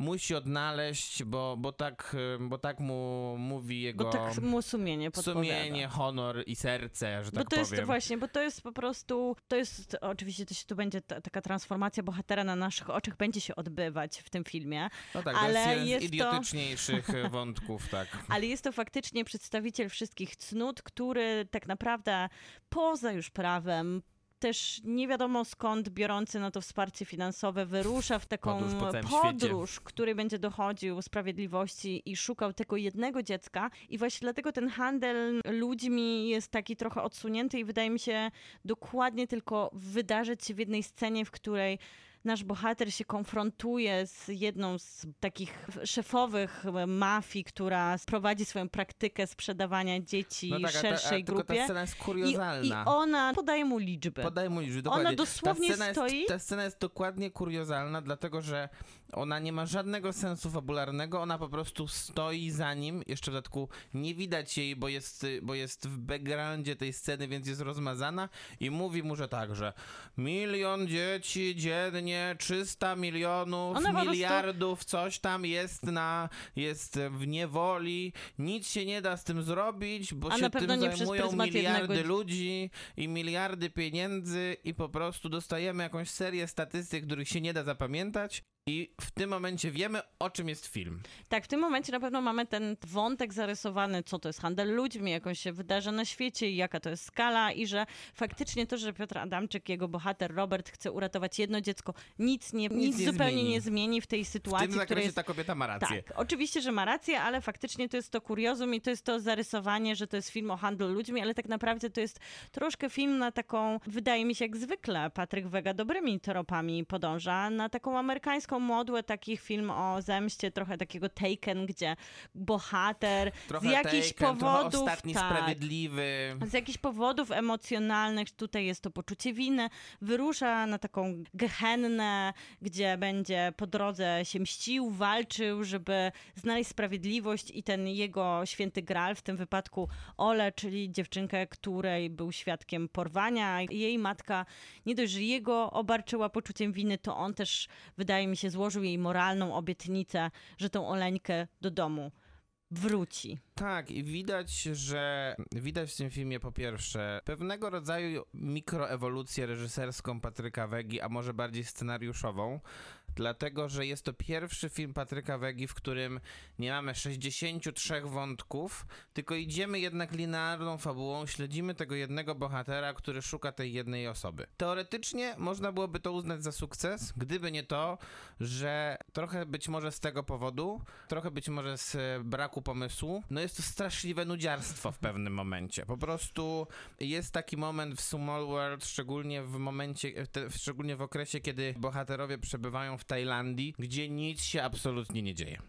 musi odnaleźć, bo, bo, tak, y, bo tak mu mówi jego Bo tak mu sumienie podpowiada. sumienie, honor i serce, że Bo tak to jest powiem. właśnie, bo to jest po prostu, to jest, oczywiście to się tu będzie ta, taka transformacja bohatera na naszych oczach będzie się odbywać w tym filmie, No tak, ale to jest jeden jest z to- idiotyczniejszych y, wątków, tak. ale jest to faktycznie przedstawiciel wszystkich cnót, który tak naprawdę poza już prawem, też nie wiadomo skąd biorący na to wsparcie finansowe wyrusza w taką Podróż podróż, który będzie dochodził sprawiedliwości i szukał tego jednego dziecka. I właśnie dlatego ten handel ludźmi jest taki trochę odsunięty i wydaje mi się dokładnie tylko wydarzyć się w jednej scenie, w której nasz bohater się konfrontuje z jedną z takich szefowych mafii, która prowadzi swoją praktykę sprzedawania dzieci No tak, a ta, a, szerszej tylko ta grupie. scena jest I, I kuriozalna. ona podaje mu liczby. Podaj mu liczby, dokładnie. Ona dosłownie ta scena stoi- Jest, ta scena jest dokładnie kuriozalna, dlatego że ona nie ma żadnego sensu fabularnego, ona po prostu stoi za nim, jeszcze w dodatku nie widać jej, bo jest, bo jest w backgroundzie tej sceny, więc jest rozmazana i mówi mu, że tak, że milion dzieci dziennie, 300 milionów, Ona po prostu- miliardów, coś tam jest na, jest w niewoli, nic się nie da z tym zrobić, bo A się tym zajmują miliardy jednego- ludzi i miliardy pieniędzy i po prostu dostajemy jakąś serię statystyk, których się nie da zapamiętać i w tym momencie wiemy, o czym jest film. Tak, w tym momencie na pewno mamy ten wątek zarysowany, co to jest handel ludźmi, jak on się wydarza na świecie i jaka to jest skala i że faktycznie to, że Piotr Adamczyk, jego bohater Robert chce uratować jedno dziecko, nic, nie, nic, nie zupełnie zmieni. nie zmieni w tej sytuacji, tym w której zakresie jest ta kobieta ma rację. Tak, oczywiście, że ma rację, ale faktycznie to jest to kuriozum i to jest to zarysowanie, że to jest film o handlu ludźmi, ale tak naprawdę to jest troszkę film na taką, wydaje mi się jak zwykle, Patryk Wega dobrymi tropami podąża, na taką amerykańską modłę takich film o zemście, trochę takiego Taken, gdzie bohater Trochę z jakichś Taken, powodów... ostatni tak, sprawiedliwy. z jakichś powodów emocjonalnych, tutaj jest to poczucie winy, wyrusza na taką gehennę, gdzie będzie po drodze się mścił, walczył, żeby znaleźć sprawiedliwość i ten jego święty gral, w tym wypadku Ole, czyli dziewczynkę, której był świadkiem porwania. Jej matka nie dość, że jego obarczyła poczuciem winy, to on też, wydaje mi się, złożył jej moralną obietnicę, że tą Oleńkę do domu wróci. Tak, i widać, że widać w tym filmie po pierwsze pewnego rodzaju mikroewolucję reżyserską Patryka Wegi, a może bardziej scenariuszową, dlatego że jest to pierwszy film Patryka Wegi, w którym nie mamy 63 wątków, tylko idziemy jednak linearną fabułą, śledzimy tego jednego bohatera, który szuka tej jednej osoby. Teoretycznie można byłoby to uznać za sukces, gdyby nie to, że trochę być może z tego powodu, trochę być może z e, braku pomysłu, no jest to straszliwe nudziarstwo w pewnym momencie. Po prostu jest taki moment w Small World, szczególnie w momencie, te, szczególnie w okresie, kiedy bohaterowie przebywają w Tajlandii, gdzie nic się absolutnie nie dzieje.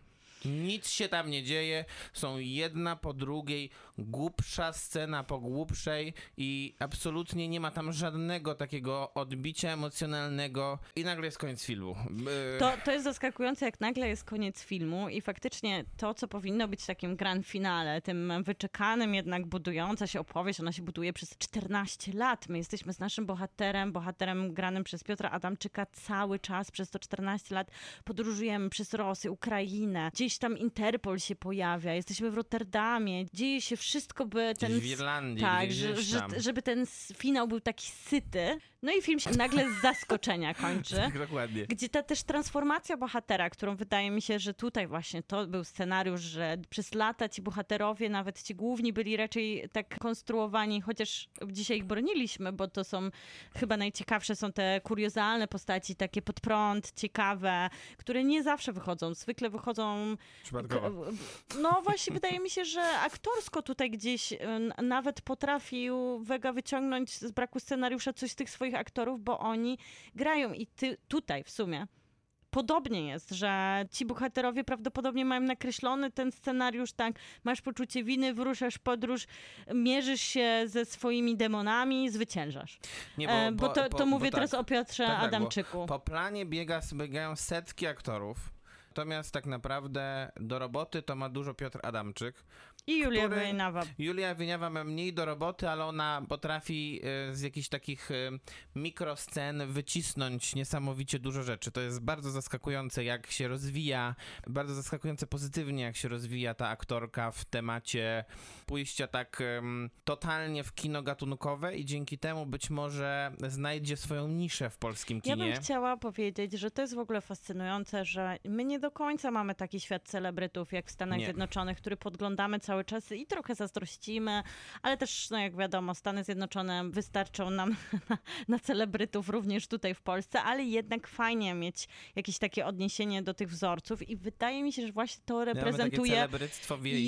Nic się tam nie dzieje, są jedna po drugiej, głupsza scena po głupszej i absolutnie nie ma tam żadnego takiego odbicia emocjonalnego. I nagle jest koniec filmu. Yy, To, to jest zaskakujące, jak nagle jest koniec filmu i faktycznie to, co powinno być takim grand finale, tym wyczekanym jednak budująca się opowieść, ona się buduje przez 14 lat. My jesteśmy z naszym bohaterem, bohaterem granym przez Piotra Adamczyka cały czas, przez to 14 lat podróżujemy przez Rosję, Ukrainę, gdzieś tam Interpol się pojawia, jesteśmy w Rotterdamie, dzieje się wszystko, by ten... Gdzieś w Irlandii, tak, gdzieś że, żeby ten finał był taki syty. No i film się nagle z zaskoczenia kończy. Tak, dokładnie. Gdzie ta też transformacja bohatera, którą wydaje mi się, że tutaj właśnie to był scenariusz, że przez lata ci bohaterowie, nawet ci główni, byli raczej tak konstruowani, chociaż dzisiaj ich broniliśmy, bo to są chyba najciekawsze są te kuriozalne postaci, takie pod prąd, ciekawe, które nie zawsze wychodzą. Zwykle wychodzą Przypadkowo. No właśnie, wydaje mi się, że aktorsko tutaj gdzieś y, nawet potrafił Vega wyciągnąć z braku scenariusza coś z tych swoich aktorów, bo oni grają i ty, tutaj w sumie. Podobnie jest, że ci bohaterowie prawdopodobnie mają nakreślony ten scenariusz, tak, masz poczucie winy, wyruszasz podróż, mierzysz się ze swoimi demonami, zwyciężasz. Nie, E, bo, to, to mówię bo teraz tak. o Piotrze Tak, tak, bo Adamczyku. Po planie biega, biegają setki aktorów, natomiast tak naprawdę do roboty to ma dużo Piotr Adamczyk. I Julia który- Wojnawa. Julia Wieniawa ma mniej do roboty, ale ona potrafi e, z jakichś takich e, mikroscen wycisnąć niesamowicie dużo rzeczy. To jest bardzo zaskakujące, jak się rozwija, bardzo zaskakujące pozytywnie, jak się rozwija ta aktorka w temacie pójścia tak totalnie w kino gatunkowe i dzięki temu być może znajdzie swoją niszę w polskim Ja kinie. bym chciała powiedzieć, że to jest w ogóle fascynujące, że my nie do końca mamy taki świat celebrytów jak w Stanach Nie. Zjednoczonych, który podglądamy cały czas i trochę zazdrościmy, ale też, no jak wiadomo, Stany Zjednoczone wystarczą nam na, na celebrytów również tutaj w Polsce, ale jednak fajnie mieć jakieś takie odniesienie do tych wzorców i wydaje mi się, że właśnie to reprezentuje.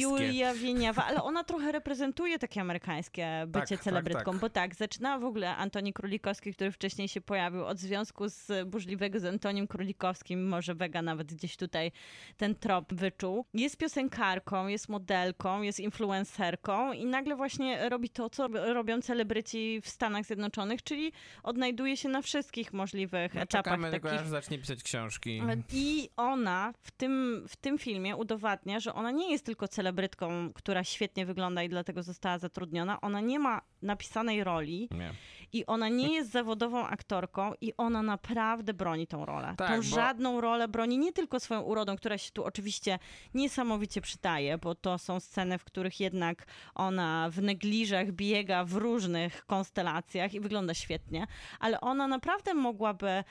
Julia Wieniawa, ale ona trochę reprezentuje takie amerykańskie bycie tak, celebrytką, tak. bo tak, zaczynała w ogóle Antoni Królikowski, który wcześniej się pojawił od związku z burzliwego z Antonim Królikowskim, może Vega nawet gdzieś tutaj ten trop wyczuł. Jest piosenkarką, jest modelką, jest influencerką i nagle właśnie robi to, co robią celebryci w Stanach Zjednoczonych, czyli odnajduje się na wszystkich możliwych No, etapach czekamy tylko, takich aż zacznie pisać książki. i ona w tym, w tym filmie udowadnia, że ona nie jest tylko celebrytką, która świetnie wygląda i dlatego została zatrudniona. Ona nie ma napisanej roli Nie. I ona nie jest zawodową aktorką i ona naprawdę broni tą rolę. Tak, tą bo- żadną rolę broni nie tylko swoją urodą, która się tu oczywiście niesamowicie przydaje, bo to są sceny, w których jednak ona w negliżach biega w różnych konstelacjach i wygląda świetnie, ale ona naprawdę mogłaby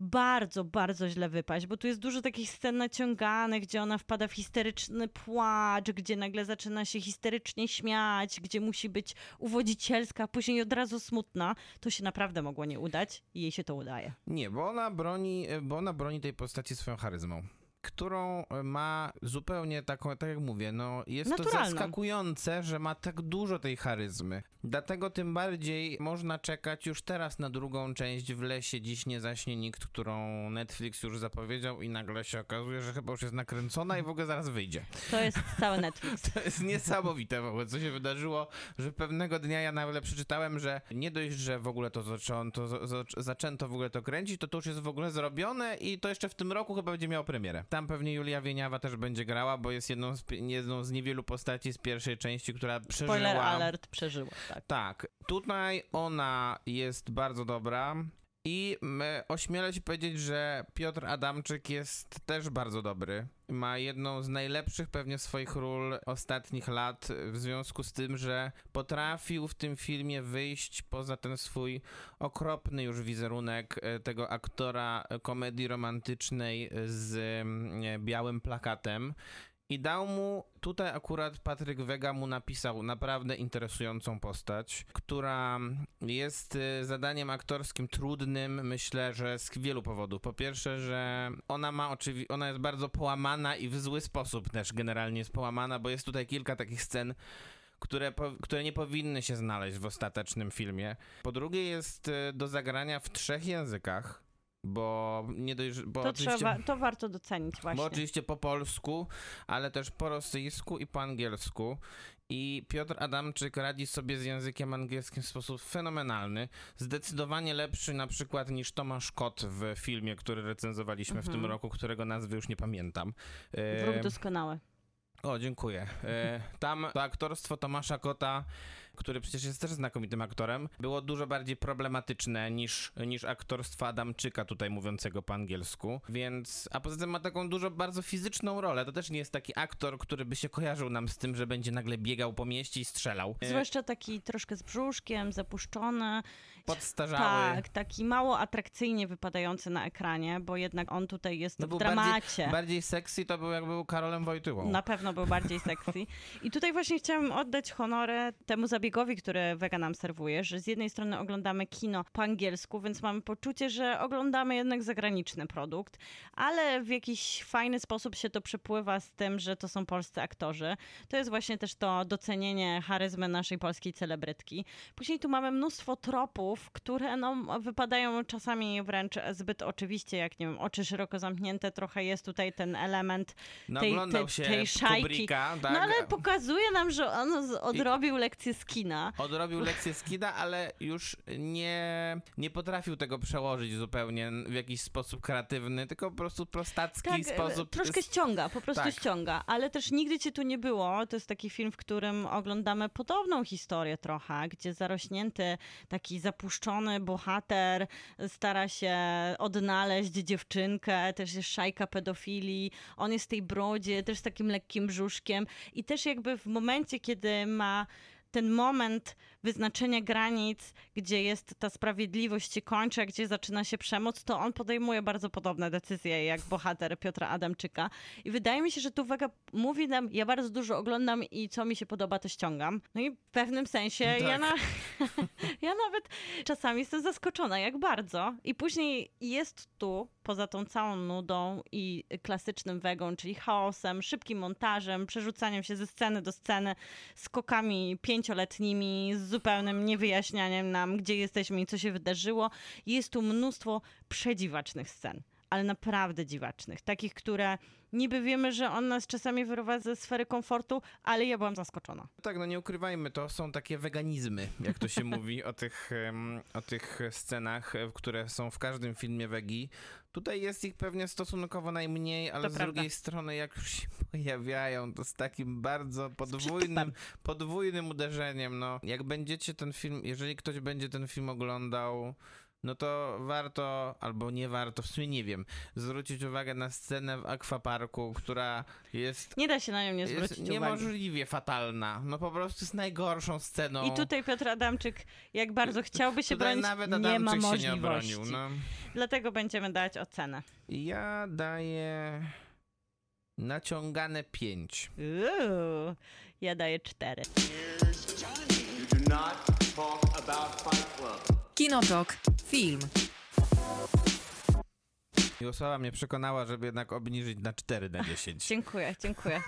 bardzo, bardzo źle wypaść, bo tu jest dużo takich scen naciąganych, gdzie ona wpada w histeryczny płacz, gdzie nagle zaczyna się histerycznie śmiać, gdzie musi być uwodzicielska, a później od razu smutna. To się naprawdę mogło nie udać i jej się to udaje. Nie, bo ona broni, bo ona broni tej postaci swoją charyzmą. Którą ma zupełnie taką, tak jak mówię, no jest to Naturalną. zaskakujące, że ma tak dużo tej charyzmy. Dlatego tym bardziej można czekać już teraz na drugą część w lesie Dziś nie zaśnie nikt, którą Netflix już zapowiedział i nagle się okazuje, że chyba już jest nakręcona i w ogóle zaraz wyjdzie. To jest cały Netflix. To jest niesamowite w ogóle, co się wydarzyło, że pewnego dnia ja nagle przeczytałem, że nie dość, że w ogóle to zaczęto, za- za- zaczęto w ogóle to kręcić, to to już jest w ogóle zrobione i to jeszcze w tym roku chyba będzie miało premierę. Tam pewnie Julia Wieniawa też będzie grała, bo jest jedną z, jedną z niewielu postaci z pierwszej części, która przeżyła... Spoiler alert, przeżyła, tak. Tak, tutaj ona jest bardzo dobra. I ośmielę się powiedzieć, że Piotr Adamczyk jest też bardzo dobry. Ma jedną z najlepszych pewnie swoich ról ostatnich lat, w związku z tym, że potrafił w tym filmie wyjść poza ten swój okropny już wizerunek e, tego aktora e, komedii romantycznej z mm, białym plakatem. I dał mu, tutaj akurat Patryk Wega mu napisał naprawdę interesującą postać, która jest y, zadaniem aktorskim trudnym, myślę, że z wielu powodów. Po pierwsze, że ona ma oczywiście, ona jest bardzo połamana i w zły sposób też generalnie jest połamana, bo jest tutaj kilka takich scen, które, po, które nie powinny się znaleźć w ostatecznym filmie. Po drugie jest y, do zagrania w trzech językach, bo nie dość, bo To, trzeba, to warto docenić właśnie. Bo oczywiście po polsku, ale też po rosyjsku i po angielsku. I Piotr Adamczyk radzi sobie z językiem angielskim w sposób fenomenalny. Zdecydowanie lepszy na przykład niż Tomasz Kot w filmie, który recenzowaliśmy w tym Mhm. roku, którego nazwy już nie pamiętam. Wróg doskonały. o, dziękuję. E, tam to aktorstwo Tomasza Kota, który przecież jest też znakomitym aktorem, było dużo bardziej problematyczne niż, niż aktorstwo Adamczyka, tutaj mówiącego po angielsku. Więc, a poza tym ma taką dużo bardzo fizyczną rolę. To też nie jest taki aktor, który by się kojarzył nam z tym, że będzie nagle biegał po mieście i strzelał. E, Zwłaszcza taki troszkę z brzuszkiem, zapuszczony. Podstarzały. Tak, taki mało atrakcyjnie wypadający na ekranie, bo jednak on tutaj jest No w dramacie. Bardziej, bardziej sexy to był jak był Karolem Wojtyłą. Na pewno był bardziej sexy. I tutaj właśnie chciałam oddać honorę temu zabiegowi, który Vega nam serwuje, że z jednej strony oglądamy kino po angielsku, więc mamy poczucie, że oglądamy jednak zagraniczny produkt, ale w jakiś fajny sposób się to przepływa z tym, że to są polscy aktorzy. To jest właśnie też to docenienie charyzmy naszej polskiej celebrytki. Później tu mamy mnóstwo tropów, które no, wypadają czasami wręcz zbyt oczywiście, jak nie wiem, oczy szeroko zamknięte, trochę jest tutaj ten element No, tej, oglądał tej, się tej szajki. Kubricka, tak? No ale pokazuje nam, że on odrobił lekcję z kina. Odrobił lekcję z kina, ale już nie, nie potrafił tego przełożyć zupełnie w jakiś sposób kreatywny, tylko po prostu prostacki Tak, e, sposób. troszkę ściąga, po prostu Tak. ściąga, ale też nigdy cię tu nie było. To jest taki film, w którym oglądamy podobną historię trochę, gdzie zarośnięty, taki zapuszczony bohater stara się odnaleźć dziewczynkę, też jest szajka pedofilii, on jest w tej brodzie, też z takim lekkim brzuszkiem. I też jakby w momencie, kiedy ma ten moment wyznaczenia granic, gdzie jest ta sprawiedliwość się kończy, a gdzie zaczyna się przemoc, to on podejmuje bardzo podobne decyzje jak bohater Piotra Adamczyka. I wydaje mi się, że tu Vega mówi nam, ja bardzo dużo oglądam i co mi się podoba, to ściągam. No i w pewnym sensie Tak. ja, na, ja nawet czasami jestem zaskoczona, jak bardzo. I później jest tu, poza tą całą nudą i klasycznym Vegą, czyli chaosem, szybkim montażem, przerzucaniem się ze sceny do sceny, skokami pięcioletnimi, z zupełnym niewyjaśnianiem nam, gdzie jesteśmy i co się wydarzyło. Jest tu mnóstwo przedziwacznych scen, ale naprawdę dziwacznych. Takich, które niby wiemy, że on nas czasami wyrywa ze sfery komfortu, ale ja byłam zaskoczona. Tak, no nie ukrywajmy, to są takie weganizmy, jak to się mówi o tych, o tych scenach, e, które są w każdym filmie wegi. Tutaj jest ich pewnie stosunkowo najmniej, ale To z prawda. drugiej strony jak już się pojawiają, to z takim bardzo podwójnym, podwójnym uderzeniem. No, jak będziecie ten film, jeżeli ktoś będzie ten film oglądał, no to warto, albo nie warto, w sumie nie wiem, zwrócić uwagę na scenę w akwaparku, która jest... Nie da się na nią nie zwrócić uwagi. Niemożliwie fatalna. No po prostu jest najgorszą sceną. I tutaj Piotr Adamczyk, jak bardzo chciałby się bronić, nawet Adamczyk nie ma możliwości. Się nie obronił, no. Dlatego będziemy dać ocenę. Ja daję... Naciągane 5. Ja daję 4. Kinotok. Film. Miłosława mnie przekonała, żeby jednak obniżyć na 4 na 10. Dziękuję, dziękuję.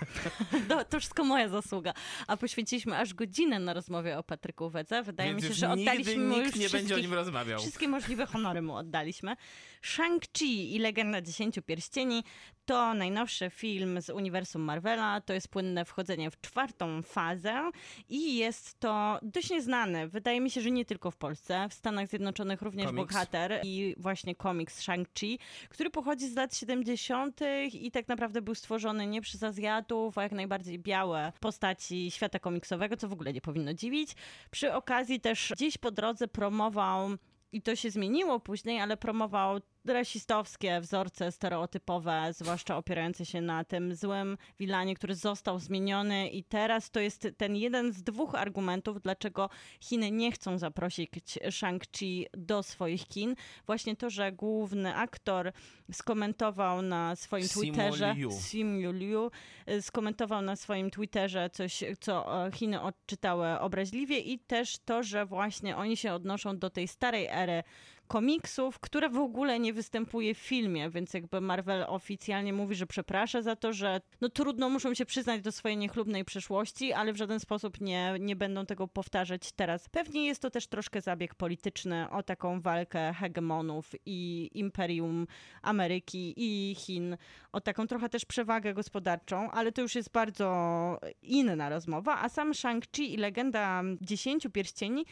No, to wszystko moja zasługa. A poświęciliśmy aż godzinę na rozmowie o Patryku Wedze. Wydaje Więc mi się, że nigdy oddaliśmy mu nikt już nie będzie o wszystkich- nim rozmawiał. Wszystkie możliwe honory mu oddaliśmy. Shang-Chi i Legenda Dziesięciu Pierścieni to najnowszy film z uniwersum Marvela. To jest płynne wchodzenie w czwartą fazę i jest to dość nieznany. Wydaje mi się, że nie tylko w Polsce. W Stanach Zjednoczonych również Komiks. bohater i właśnie komiks Shang-Chi, który pochodzi z lat 70. i tak naprawdę był stworzony nie przez Azjatów, a jak najbardziej białe postaci świata komiksowego, co w ogóle nie powinno dziwić. Przy okazji też gdzieś po drodze promował i to się zmieniło później, ale promował rasistowskie wzorce stereotypowe, zwłaszcza opierające się na tym złym Wilanie, który został zmieniony i teraz to jest ten jeden z dwóch argumentów, dlaczego Chiny nie chcą zaprosić Shang-Chi do swoich kin. Właśnie to, że główny aktor skomentował na swoim Twitterze. Simu Liu y, skomentował na swoim Twitterze coś, co e, Chiny odczytały obraźliwie i też to, że właśnie oni się odnoszą do tej starej ery komiksów, która w ogóle nie występuje w filmie, więc jakby Marvel oficjalnie mówi, że przeprasza za to, że no trudno muszą się przyznać do swojej niechlubnej przeszłości, ale w żaden sposób nie, nie będą tego powtarzać teraz. Pewnie jest to też troszkę zabieg polityczny o taką walkę hegemonów i imperium Ameryki i Chin, o taką trochę też przewagę gospodarczą, ale to już jest bardzo inna rozmowa, a sam Shang-Chi i legenda Dziesięciu Pierścieni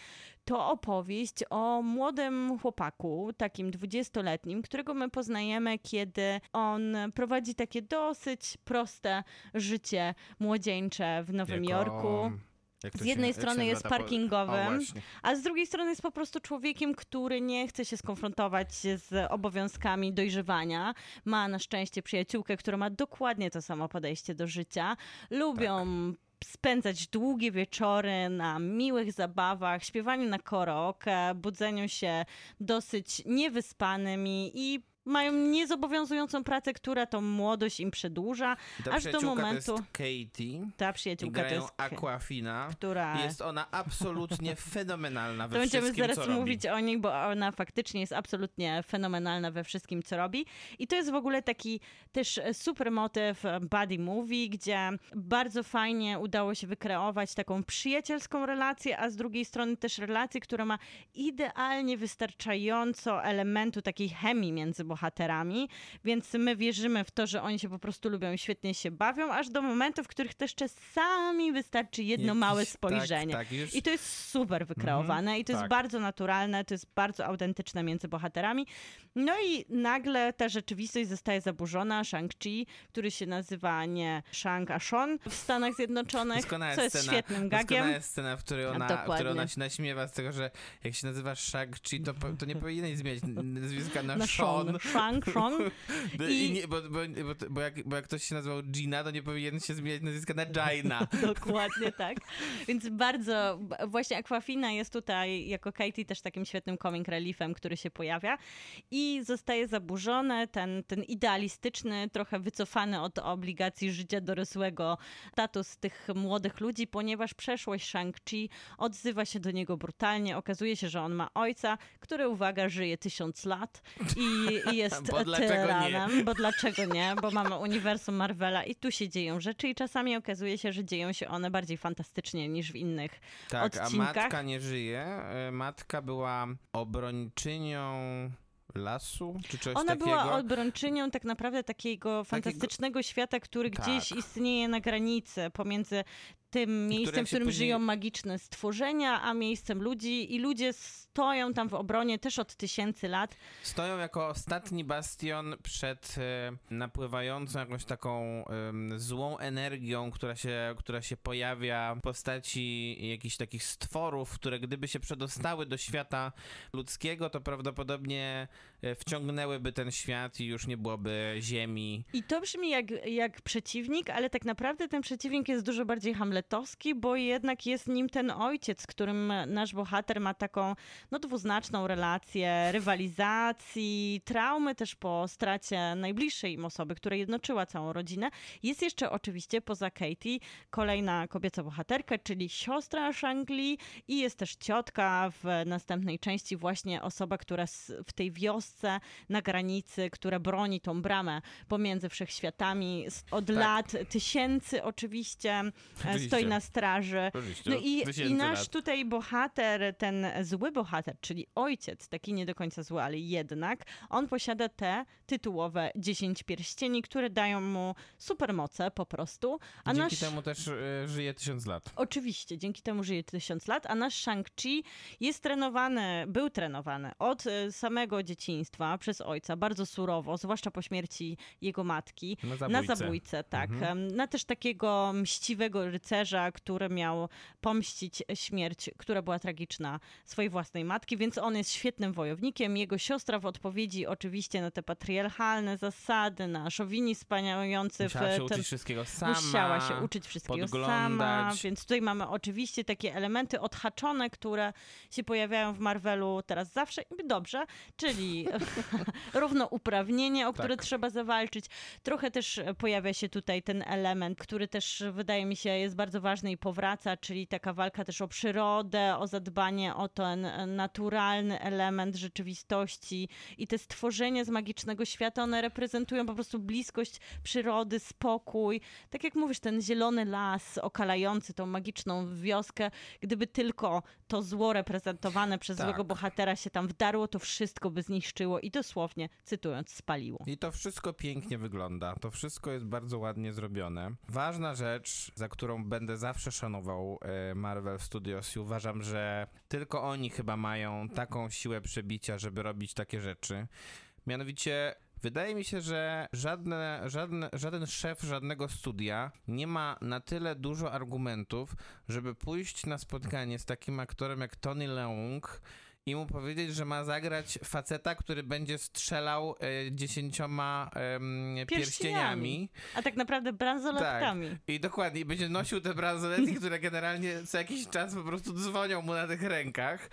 to opowieść o młodym chłopaku, takim dwudziestoletnim, którego my poznajemy, kiedy on prowadzi takie dosyć proste życie młodzieńcze w Nowym Jako- Jorku. Z jednej się strony jest po- parkingowym, O. A z drugiej strony jest po prostu człowiekiem, który nie chce się skonfrontować z obowiązkami dojrzewania. Ma na szczęście przyjaciółkę, która ma dokładnie to samo podejście do życia. Lubią spędzać długie wieczory na miłych zabawach, śpiewaniu na karaoke, budzeniu się dosyć niewyspanymi i Mają niezobowiązującą pracę, która tą młodość im przedłuża, Ta aż do momentu. to jest Katie Ta przyjaciółka to jest. Aquafina. która. Jest ona absolutnie fenomenalna we To będziemy wszystkim, zaraz co robi. mówić o niej, bo ona faktycznie jest absolutnie fenomenalna we wszystkim, co robi. I to jest w ogóle taki też super motyw buddy movie, gdzie bardzo fajnie udało się wykreować taką przyjacielską relację, a z drugiej strony też relację, która ma idealnie wystarczająco elementu takiej chemii między bohaterami, więc my wierzymy w to, że oni się po prostu lubią i świetnie się bawią, aż do momentów, w których też czasami wystarczy jedno Jakiś- małe tak, spojrzenie. tak, już- I to jest super wykreowane i to jest tak. bardzo naturalne, to jest bardzo autentyczne między bohaterami. No i nagle ta rzeczywistość zostaje zaburzona. Shang-Chi, który się nazywa nie Shang, a Sean w Stanach Zjednoczonych, Doskonała co jest scena, świetnym Doskonała gagiem. jest scena, w której ona, w której ona się naśmiewa z tego, że jak się nazywa Shang-Chi, to, to nie powinieneś zmieniać nazwiska na, Na Sean. Sean. Shang, Sean. No I- I... nie, bo, bo, bo, bo, jak, bo jak ktoś się nazywał Gina, to nie powinien się zmieniać nazwiska na Jaina. Dokładnie tak. Więc bardzo, właśnie Aquafina jest tutaj jako Katie też takim świetnym comic reliefem, który się pojawia i zostaje zaburzony ten, ten idealistyczny, trochę wycofany od obligacji życia dorosłego status tych młodych ludzi, ponieważ przeszłość Shang-Chi odzywa się do niego brutalnie. Okazuje się, że on ma ojca, który, uwaga, żyje tysiąc lat i jest Bo dlaczego nie? tyranem. Bo dlaczego nie? Bo mamy uniwersum Marvela i tu się dzieją rzeczy i czasami okazuje się, że dzieją się one bardziej fantastycznie niż w innych Tak, a odcinkach. matka nie żyje. E, Matka była obrończynią lasu, czy coś Ona takiego. była obrończynią tak naprawdę takiego fantastycznego świata, który Tak. gdzieś istnieje na granicy pomiędzy tym miejscem, w którym później- żyją magiczne stworzenia, a miejscem ludzi i ludzie stoją tam w obronie też od tysięcy lat. Stoją jako ostatni bastion przed e, napływającą jakąś taką em, złą energią, która się, która się pojawia w postaci jakichś takich stworów, które gdyby się przedostały do świata ludzkiego, to prawdopodobnie wciągnęłyby ten świat i już nie byłoby ziemi. I to brzmi jak, jak przeciwnik, ale tak naprawdę ten przeciwnik jest dużo bardziej hamletowski, bo jednak jest nim ten ojciec, z którym nasz bohater ma taką no, dwuznaczną relację rywalizacji, traumy też po stracie najbliższej im osoby, która jednoczyła całą rodzinę. Jest jeszcze oczywiście poza Katie kolejna kobieca bohaterka, czyli siostra Shang-Li i jest też ciotka w następnej części, właśnie osoba, która w tej wiosce na granicy, która broni tą bramę pomiędzy wszechświatami od lat tysięcy oczywiście, e, Oczywiście. stoi na straży. Oczywiście, No i, i nasz lat. tutaj bohater, ten zły bohater, czyli ojciec, taki nie do końca zły, ale jednak, on posiada te tytułowe 10 pierścieni, które dają mu supermoce po prostu. A Dzięki nasz... temu też e, żyje tysiąc lat. Oczywiście, dzięki temu żyje tysiąc lat, a nasz Shang-Chi jest trenowany, był trenowany od e, samego dzieciństwa przez ojca, bardzo surowo, zwłaszcza po śmierci jego matki. Na Na zabójcę. zabójcę, tak. Mhm. Na też takiego mściwego rycerza, który miał pomścić śmierć, która była tragiczna swojej własnej matki, więc on jest świetnym wojownikiem. Jego siostra w odpowiedzi oczywiście na te patriarchalne zasady, na szowini spaniający w Musiała się ten uczyć wszystkiego sama. Musiała się uczyć wszystkiego sama, więc tutaj mamy oczywiście takie elementy odhaczone, które się pojawiają w Marvelu teraz zawsze i dobrze, czyli równouprawnienie, o które Tak. trzeba zawalczyć. Trochę też pojawia się tutaj ten element, który też wydaje mi się jest bardzo ważny i powraca, czyli taka walka też o przyrodę, o zadbanie o ten naturalny element rzeczywistości i te stworzenia z magicznego świata, one reprezentują po prostu bliskość przyrody, spokój. Tak jak mówisz, ten zielony las okalający tą magiczną wioskę, gdyby tylko to zło reprezentowane przez Tak. złego bohatera się tam wdarło, to wszystko by zniszczyło i dosłownie, cytując, spaliło. I to wszystko pięknie wygląda. To wszystko jest bardzo ładnie zrobione. Ważna rzecz, za którą będę zawsze szanował e, Marvel Studios i uważam, że tylko oni chyba mają taką siłę przebicia, żeby robić takie rzeczy. Mianowicie Wydaje mi się, że żadne, żadne, żaden szef żadnego studia nie ma na tyle dużo argumentów, żeby pójść na spotkanie z takim aktorem jak Tony Leung i mu powiedzieć, że ma zagrać faceta, który będzie strzelał e, dziesięcioma pierścieniami. Pierścieniami. A tak naprawdę bransoletkami. Tak. I dokładnie, będzie nosił te bransoletki, które generalnie co jakiś czas po prostu dzwonią mu na tych rękach.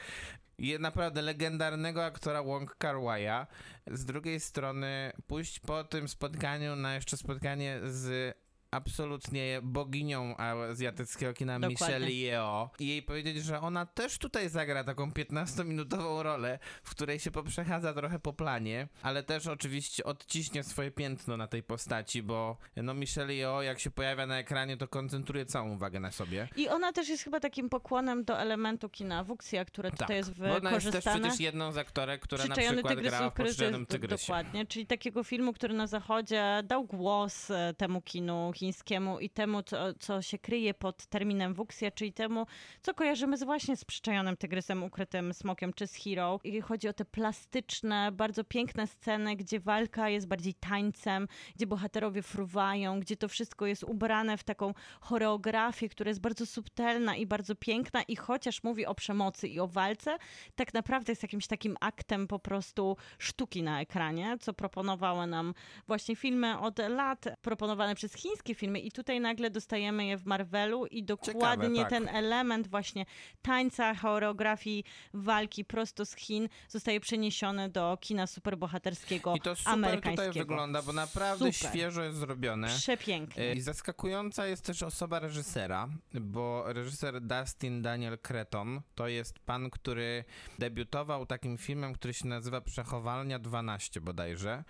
I naprawdę legendarnego aktora Wong Kar Wai'a. Z drugiej strony pójść po tym spotkaniu na jeszcze spotkanie z absolutnie boginią azjatyckiego kina Dokładnie. Michelle Yeoh i jej powiedzieć, że ona też tutaj zagra taką 15-minutową rolę, w której się poprzechadza trochę po planie, ale też oczywiście odciśnie swoje piętno na tej postaci, bo no Michelle Yeoh jak się pojawia na ekranie, to koncentruje całą uwagę na sobie. I ona też jest chyba takim pokłonem do elementu kina wuxia, które tutaj jest Tak, bo ona jest też wykorzystane. przecież jedną z aktorek, która na przykład tygrys grała w do- Tygrysie. Dokładnie, czyli takiego filmu, który na zachodzie dał głos e, temu kinu chińskiemu i temu, co, co się kryje pod terminem wuxia, czyli temu, co kojarzymy z właśnie z Przyczajonym Tygrysem, Ukrytym Smokiem czy z Hero. I chodzi o te plastyczne, bardzo piękne sceny, gdzie walka jest bardziej tańcem, gdzie bohaterowie fruwają, gdzie to wszystko jest ubrane w taką choreografię, która jest bardzo subtelna i bardzo piękna i chociaż mówi o przemocy i o walce, tak naprawdę jest jakimś takim aktem po prostu sztuki na ekranie, co proponowały nam właśnie filmy od lat, proponowane przez chińskie filmy i tutaj nagle dostajemy je w Marvelu i dokładnie tak. ten element właśnie tańca, choreografii, walki prosto z Chin zostaje przeniesiony do kina superbohaterskiego I to super amerykańskiego. tutaj wygląda, bo naprawdę Super. świeżo jest zrobione. Przepięknie. I zaskakująca jest też osoba reżysera, bo reżyser Dustin Daniel Creton to jest pan, który debiutował takim filmem, który się nazywa Przechowalnia 12 bodajże.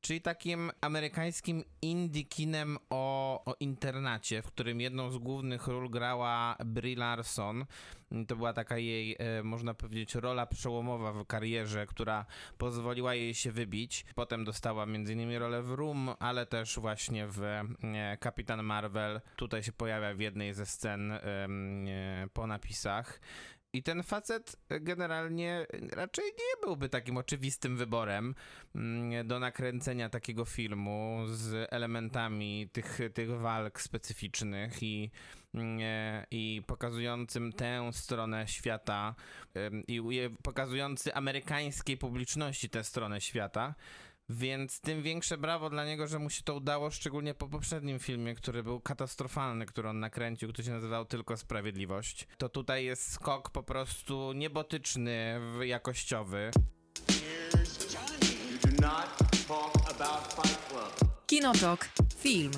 Czyli takim amerykańskim indie kinem o, o internacie, w którym jedną z głównych ról grała Brie Larson. To była taka jej, e, można powiedzieć, rola przełomowa w karierze, która pozwoliła jej się wybić. Potem dostała m.in. rolę w Room, ale też właśnie w e, Kapitan Marvel. Tutaj się pojawia w jednej ze scen e, po napisach. I ten facet generalnie raczej nie byłby takim oczywistym wyborem mm, do nakręcenia takiego filmu z elementami tych, tych walk specyficznych i, mm, e, i pokazującym tę stronę świata i pokazujący amerykańskiej publiczności tę stronę świata. Więc tym większe brawo dla niego, że mu się to udało, szczególnie po poprzednim filmie, który był katastrofalny, który on nakręcił, który się nazywał Tylko Sprawiedliwość. To tutaj jest skok po prostu niebotyczny, jakościowy. Kinotok. Film.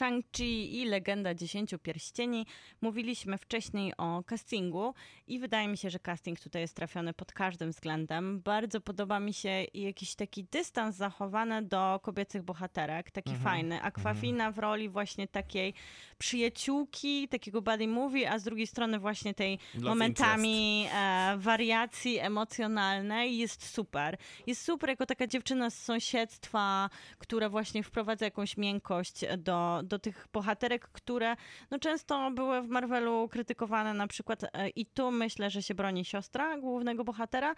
Shang-Chi i Legenda Dziesięciu Pierścieni. Mówiliśmy wcześniej o castingu i wydaje mi się, że casting tutaj jest trafiony pod każdym względem. Bardzo podoba mi się jakiś taki dystans zachowany do kobiecych bohaterek, taki fajny. Aquafina w roli właśnie takiej przyjaciółki, takiego buddy movie, a z drugiej strony właśnie tej Love momentami e, wariacji emocjonalnej jest super. Jest super jako taka dziewczyna z sąsiedztwa, która właśnie wprowadza jakąś miękkość do, do tych bohaterek, które no, często były w Marvelu krytykowane na przykład e, i tu myślę, że się broni siostra głównego bohatera,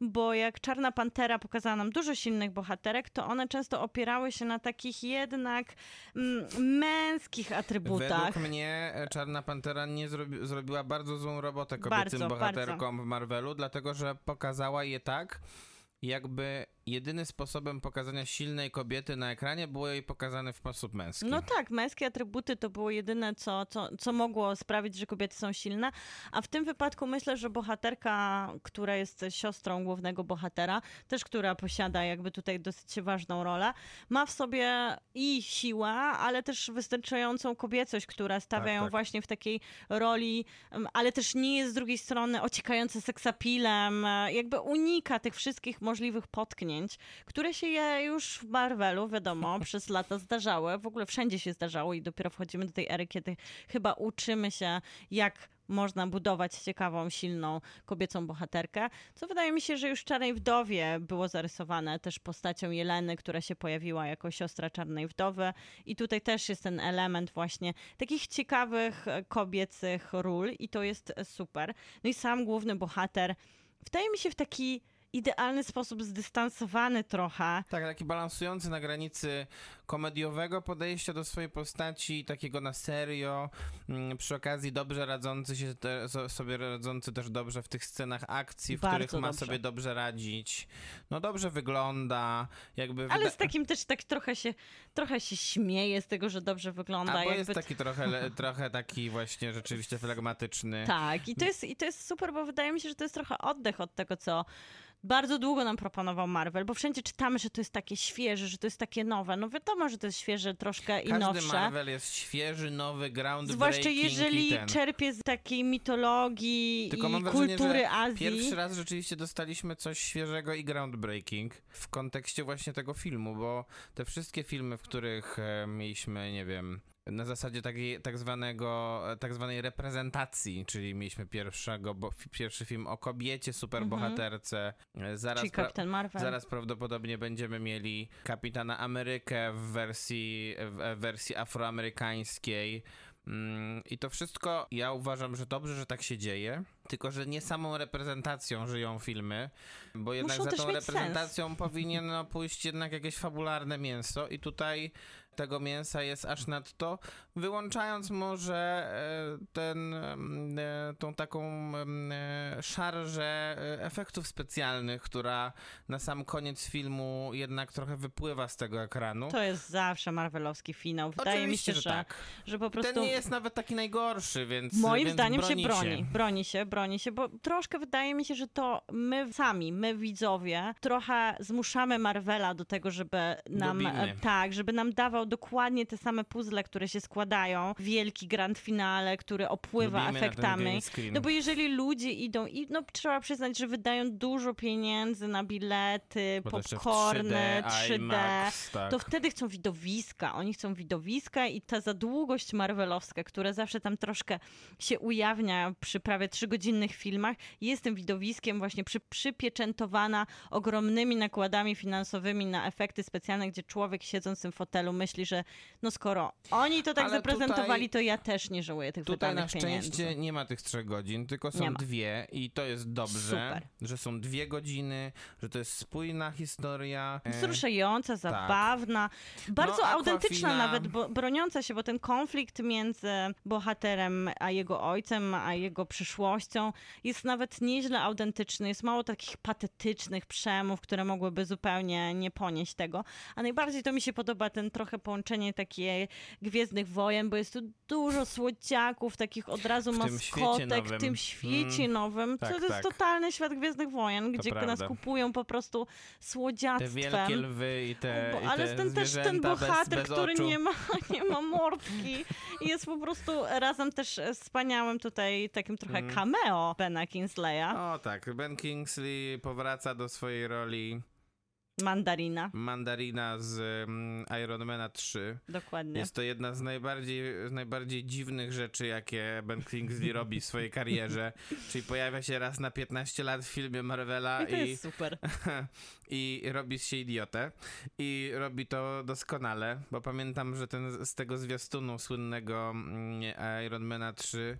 bo jak Czarna Pantera pokazała nam dużo silnych bohaterek, to one często opierały się na takich jednak mm, męskich atrybutach. Według mnie e, Czarna Pantera nie zrobi, zrobiła bardzo złą robotę kobiecym Bardzo, bohaterkom w Marvelu, dlatego że pokazała je tak, jakby jedyny sposobem pokazania silnej kobiety na ekranie było jej pokazane w sposób męski. No tak, męskie atrybuty to było jedyne, co, co, co mogło sprawić, że kobiety są silne. A w tym wypadku myślę, że bohaterka, która jest siostrą głównego bohatera, też która posiada jakby tutaj dosyć ważną rolę, ma w sobie i siłę, ale też wystarczającą kobiecość, która stawia ją tak. właśnie w takiej roli, ale też nie jest z drugiej strony ociekająca seksapilem, e, jakby unika tych wszystkich możliwych potknięć, które się je już w Marvelu, wiadomo, przez lata zdarzały. W ogóle wszędzie się zdarzało i dopiero wchodzimy do tej ery, kiedy chyba uczymy się, jak można budować ciekawą, silną kobiecą bohaterkę, co wydaje mi się, że już w Czarnej Wdowie było zarysowane też postacią Jeleny, która się pojawiła jako siostra Czarnej Wdowy i tutaj też jest ten element właśnie takich ciekawych e, kobiecych ról i to jest super. No i sam główny bohater wydaje mi się w taki idealny sposób zdystansowany trochę. Tak, taki balansujący na granicy komediowego podejścia do swojej postaci, takiego na serio, mm, przy okazji dobrze radzący się te, so- sobie radzący też dobrze w tych scenach akcji, w Bardzo których ma dobrze. sobie dobrze radzić. No dobrze wygląda, jakby Ale z takim też tak trochę się, trochę się śmieje z tego, że dobrze wygląda. A bo jakby jest taki trochę, trochę taki właśnie rzeczywiście flegmatyczny. Tak, i to, jest, i to jest super, bo wydaje mi się, że to jest trochę oddech od tego, co bardzo długo nam proponował Marvel, bo wszędzie czytamy, że to jest takie świeże, że to jest takie nowe. No wiadomo, że to jest świeże troszkę i Każdy nowsze. Marvel jest świeży, nowy, groundbreaking Zwłaszcza i jeżeli ten. czerpie z takiej mitologii Tylko i mam wrażenie, kultury że Azji. Pierwszy raz rzeczywiście dostaliśmy coś świeżego i groundbreaking w kontekście właśnie tego filmu, bo te wszystkie filmy, w których e, mieliśmy, nie wiem, na zasadzie takiej tak zwanego, tak zwanej reprezentacji, czyli mieliśmy pierwszego, bo, pierwszy film o kobiecie, superbohaterce, e, zaraz, Czyli Kapitan Marvel. zaraz prawdopodobnie będziemy mieli Kapitana Amerykę w wersji, w wersji afroamerykańskiej. Mm, I to wszystko, ja uważam, że dobrze, że tak się dzieje, tylko że nie samą reprezentacją żyją filmy, bo jednak Muszą za tą reprezentacją powinien no, pójść jednak jakieś fabularne mięso i tutaj tego mięsa jest aż nadto, wyłączając może e, ten, em, e, tą taką em, e, szarżę efektów specjalnych, która na sam koniec filmu jednak trochę wypływa z tego ekranu. To jest zawsze Marvelowski finał. Wydaje Oczywiście, mi się, że że, tak. że po prostu... Ten nie jest nawet taki najgorszy, więc Moim więc zdaniem broni się broni. Broni się, broni się, bo troszkę wydaje mi się, że to my sami, my widzowie, trochę zmuszamy Marvela do tego, żeby nam Lubimy. tak, żeby nam dawał dokładnie te same puzzle, które się składają. Wielki grand finale, który opływa Lubimy efektami. No bo jeżeli ludzie idą i no trzeba przyznać, że wydają dużo pieniędzy na bilety, Bo popcorny, 3D, 3D, IMAX, tak. to wtedy chcą widowiska. Oni chcą widowiska i ta zadługość marvelowska, która zawsze tam troszkę się ujawnia przy prawie trzygodzinnych filmach, jest tym widowiskiem właśnie przy, przypieczętowana ogromnymi nakładami finansowymi na efekty specjalne, gdzie człowiek siedząc w tym fotelu myśli, że no skoro oni to tak Ale zaprezentowali, tutaj- to ja też nie żałuję tych Tutaj na wydanych pieniędzy. szczęście nie ma tych trzech godzin, tylko są dwie i to jest dobrze, Super. że są dwie godziny, że to jest spójna historia. e, Wzruszająca, zabawna, bardzo No, autentyczna Aquafina- nawet, bo, broniąca się, bo ten konflikt między bohaterem a jego ojcem, a jego przyszłością jest nawet nieźle autentyczny. Jest mało takich patetycznych przemów, które mogłyby zupełnie nie ponieść tego. A najbardziej to mi się podoba ten trochę połączenie takie Gwiezdnych Wojen, bo jest tu dużo słodziaków, takich od razu W tym maskotek w tym świecie Mm. nowym. Tak, to jest tak. totalny świat Gwiezdnych Wojen, gdzie nas prawda. kupują po prostu Te słodziactwem. wielkie lwy i te, Bo, i ale te ten też ten bohater, bez, bez który nie ma, nie ma mordki jest po prostu razem też wspaniałym tutaj takim trochę Mm. cameo Bena Kingsleya, O tak, Ben Kingsley powraca do swojej roli Mandarina, Mandarina z um, Ironmana 3. dokładnie. Jest to jedna z najbardziej, z najbardziej dziwnych rzeczy, jakie Ben Kingsley robi w swojej karierze. Czyli pojawia się raz na 15 lat w filmie Marvela I to i, jest super. i robi się idiotę. I robi to doskonale, bo pamiętam, że ten z tego zwiastunu słynnego mm, Ironmana 3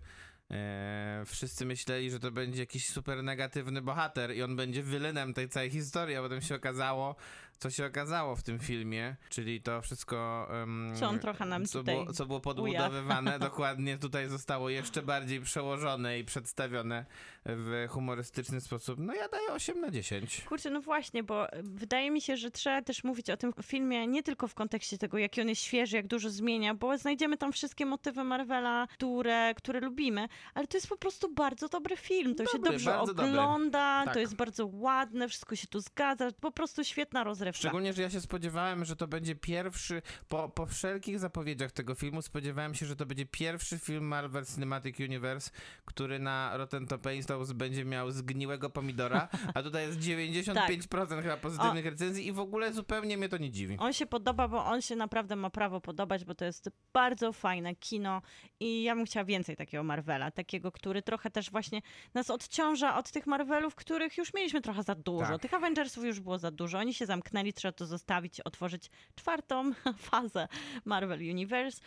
E, wszyscy myśleli, że to będzie jakiś super negatywny bohater i on będzie wylenem tej całej historii, a potem się okazało, co się okazało w tym filmie, czyli to wszystko, em, Co on trochę nam co, tutaj było, co było podbudowywane, dokładnie tutaj zostało jeszcze bardziej przełożone i przedstawione w humorystyczny sposób. No ja daję 8 na 10. Kurczę, no właśnie, bo wydaje mi się, że trzeba też mówić o tym filmie nie tylko w kontekście tego, jaki on jest świeży, jak dużo zmienia, bo znajdziemy tam wszystkie motywy Marvela, które, które lubimy, ale to jest po prostu bardzo dobry film. To się Dobry, dobrze bardzo dobry. ogląda, Tak. to jest bardzo ładne, wszystko się tu zgadza, po prostu świetna rozrywka. Szczególnie, że ja się spodziewałem, że to będzie pierwszy, po, po wszelkich zapowiedziach tego filmu, spodziewałem się, że to będzie pierwszy film Marvel Cinematic Universe, który na Rotten Tomatoes będzie miał zgniłego pomidora, a tutaj jest 95% chyba pozytywnych recenzji i w ogóle zupełnie mnie to nie dziwi. On się podoba, bo on się naprawdę ma prawo podobać, bo to jest bardzo fajne kino i ja bym chciała więcej takiego Marvela, takiego, który trochę też właśnie nas odciąża od tych Marvelów, których już mieliśmy trochę za dużo. Tak. Tych Avengersów już było za dużo. Oni się zamknęli, trzeba to zostawić, otworzyć czwartą fazę Marvel Universe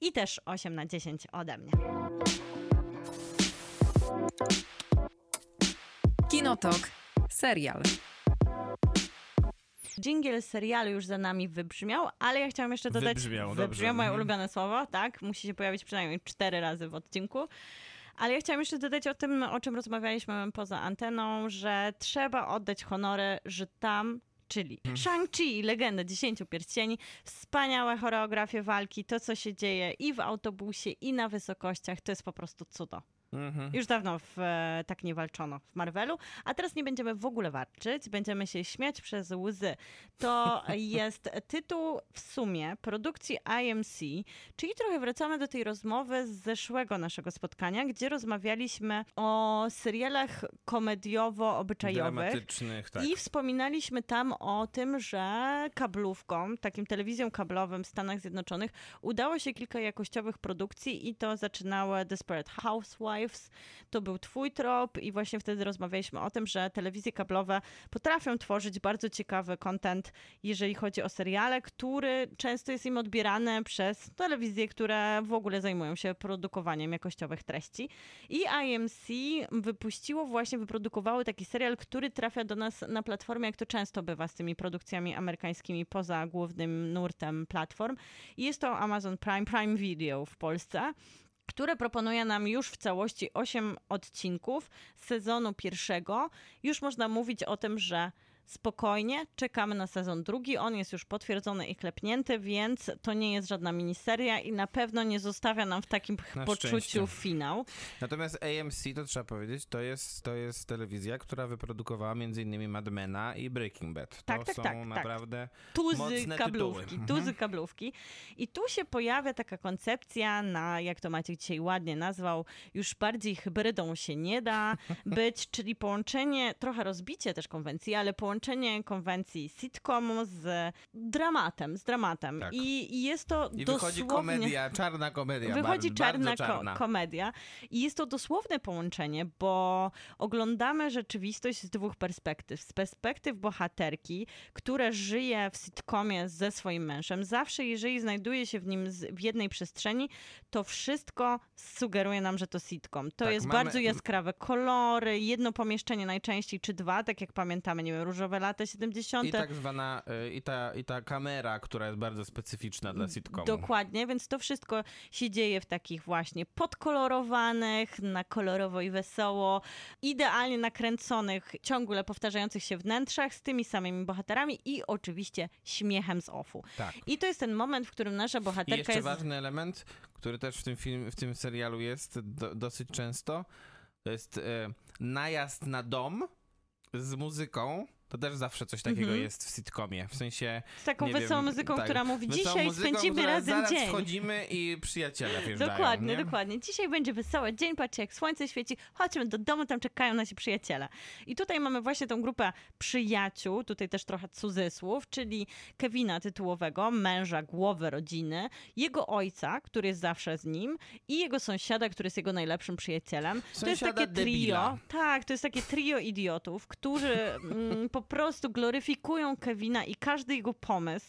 i też 8 na 10 ode mnie. Kinotok. Serial. Dżingiel serialu już za nami wybrzmiał, ale ja chciałam jeszcze dodać... Wybrzmiał. Wybrzmiał moje Mhm. ulubione słowo, tak? Musi się pojawić przynajmniej cztery razy w odcinku. Ale ja chciałam jeszcze dodać o tym, o czym rozmawialiśmy poza anteną, że trzeba oddać honory, że tam, czyli Mhm. Shang-Chi, legenda dziesięciu pierścieni, wspaniałe choreografie walki, to co się dzieje i w autobusie, i na wysokościach, to jest po prostu cudo. Mhm. Już dawno w, e, tak nie walczono w Marvelu, a teraz nie będziemy w ogóle walczyć, będziemy się śmiać przez łzy. To jest tytuł w sumie produkcji IMC, czyli trochę wracamy do tej rozmowy z zeszłego naszego spotkania, gdzie rozmawialiśmy o serialach komediowo-obyczajowych. Tak. I wspominaliśmy tam o tym, że kablówkom, takim telewizją kablowym w Stanach Zjednoczonych, udało się kilka jakościowych produkcji i to zaczynały Desperate Housewives, to był twój trop i właśnie wtedy rozmawialiśmy o tym, że telewizje kablowe potrafią tworzyć bardzo ciekawy content, jeżeli chodzi o seriale, który często jest im odbierany przez telewizje, które w ogóle zajmują się produkowaniem jakościowych treści. I IMC wypuściło właśnie, wyprodukowało taki serial, który trafia do nas na platformie, jak to często bywa z tymi produkcjami amerykańskimi poza głównym nurtem platform. I jest to Amazon Prime, Prime Video w Polsce które proponuje nam już w całości 8 odcinków sezonu pierwszego. Już można mówić o tym, że spokojnie czekamy na sezon drugi. On jest już potwierdzony i klepnięty, więc to nie jest żadna miniseria i na pewno nie zostawia nam w takim Na poczuciu szczęście. finał. Natomiast AMC, to trzeba powiedzieć, to jest, to jest telewizja, która wyprodukowała m.in. Mad Mena i Breaking Bad. To Tak, tak, są tak, tak. naprawdę... tuzy Mocne kablówki, tytuły. tuzy Mhm. kablówki. I tu się pojawia taka koncepcja na, jak to Maciek dzisiaj ładnie nazwał, już bardziej hybrydą się nie da być, czyli połączenie, trochę rozbicie też konwencji, ale połączenie konwencji sitcomu z dramatem, z dramatem. Tak. I, I jest to I dosłownie... wychodzi komedia, czarna komedia. Wychodzi bardzo, czarna, bardzo czarna. Ko- komedia i jest to dosłowne połączenie, bo oglądamy rzeczywistość z dwóch perspektyw. Z perspektyw bohaterki, która żyje w sitcomie ze swoim mężem. Zawsze, jeżeli znajduje się w nim z, w jednej przestrzeni, to wszystko sugeruje nam, że to sitcom. To Tak, jest mamy- bardzo jaskrawe kolory, jedno pomieszczenie najczęściej, czy dwa, tak jak pamiętamy, nie wiem, różowe lata 70. I tak zwana, y, i ta, i ta kamera, która jest bardzo specyficzna dla sitcomu. Dokładnie, więc to wszystko się dzieje w takich właśnie podkolorowanych, na kolorowo i wesoło, idealnie nakręconych, ciągle powtarzających się wnętrzach z tymi samymi bohaterami i oczywiście śmiechem z offu. Tak. I to jest ten moment, w którym nasza I bohaterka jeszcze jest... ważny element, który też w tym, film, w tym serialu jest do, dosyć często, to jest e, najazd na dom z muzyką. To też zawsze coś takiego Mhm. jest w sitcomie. W sensie. Z taką wesołą wiem, muzyką, tak, która mówi, dzisiaj muzyką, spędzimy razem zaraz dzień. wchodzimy i przyjaciele wjeżdżają, Dokładnie, nie? dokładnie. Dzisiaj będzie wesoły dzień, patrzcie jak słońce świeci, chodźmy do domu, tam czekają nasi przyjaciele. I tutaj mamy właśnie tą grupę przyjaciół, tutaj też trochę cudzysłów, czyli Kevina tytułowego, męża, głowy rodziny, jego ojca, który jest zawsze z nim i jego sąsiada, który jest jego najlepszym przyjacielem. to jest Sąsiada takie trio, debila. tak, to jest takie trio idiotów, którzy mm, po prostu gloryfikują Kevina i każdy jego pomysł,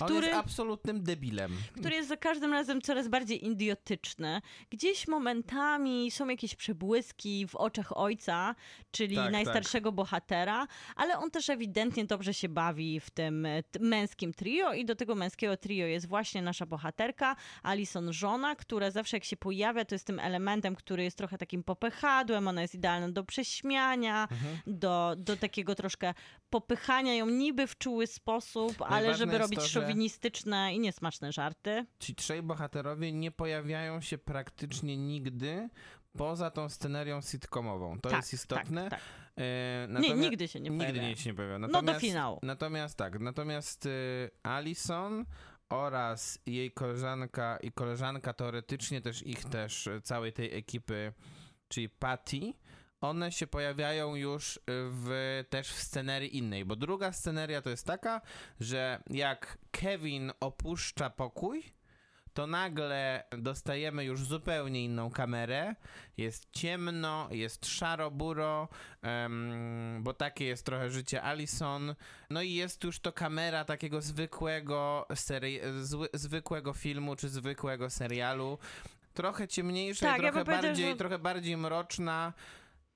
On który jest absolutnym debilem. który jest za każdym razem coraz bardziej idiotyczny. Gdzieś momentami są jakieś przebłyski w oczach ojca, czyli Tak, najstarszego bohatera, ale on też ewidentnie dobrze się bawi w tym e, męskim trio i do tego męskiego trio jest właśnie nasza bohaterka, Alison żona, która zawsze jak się pojawia, to jest tym elementem, który jest trochę takim popychadłem, ona jest idealna do prześmiania, Mhm. do, do takiego troszkę popychania ją niby w czuły sposób, ale Najważne żeby robić to, szowinistyczne i niesmaczne żarty. Ci trzej bohaterowie nie pojawiają się praktycznie nigdy poza tą scenerią sitcomową. To tak, jest istotne. Tak, tak. E, Nie, natomiast- nigdy się nie Nigdy pojawia. nie się nie pojawiają. No do Natomiast, finału. Natomiast tak, natomiast y, Alison oraz jej koleżanka i koleżanka teoretycznie też ich też, y, całej tej ekipy, czyli Patty, one się pojawiają już w, też w scenerii innej, bo druga sceneria to jest taka, że jak Kevin opuszcza pokój, to nagle dostajemy już zupełnie inną kamerę. Jest ciemno, jest szaro-buro, em, bo takie jest trochę życie Alison. No i jest już to kamera takiego zwykłego, seri- zły, zwykłego filmu czy zwykłego serialu. Trochę ciemniejsza, Tak, ja trochę, powiedziała, bardziej, że- trochę bardziej mroczna.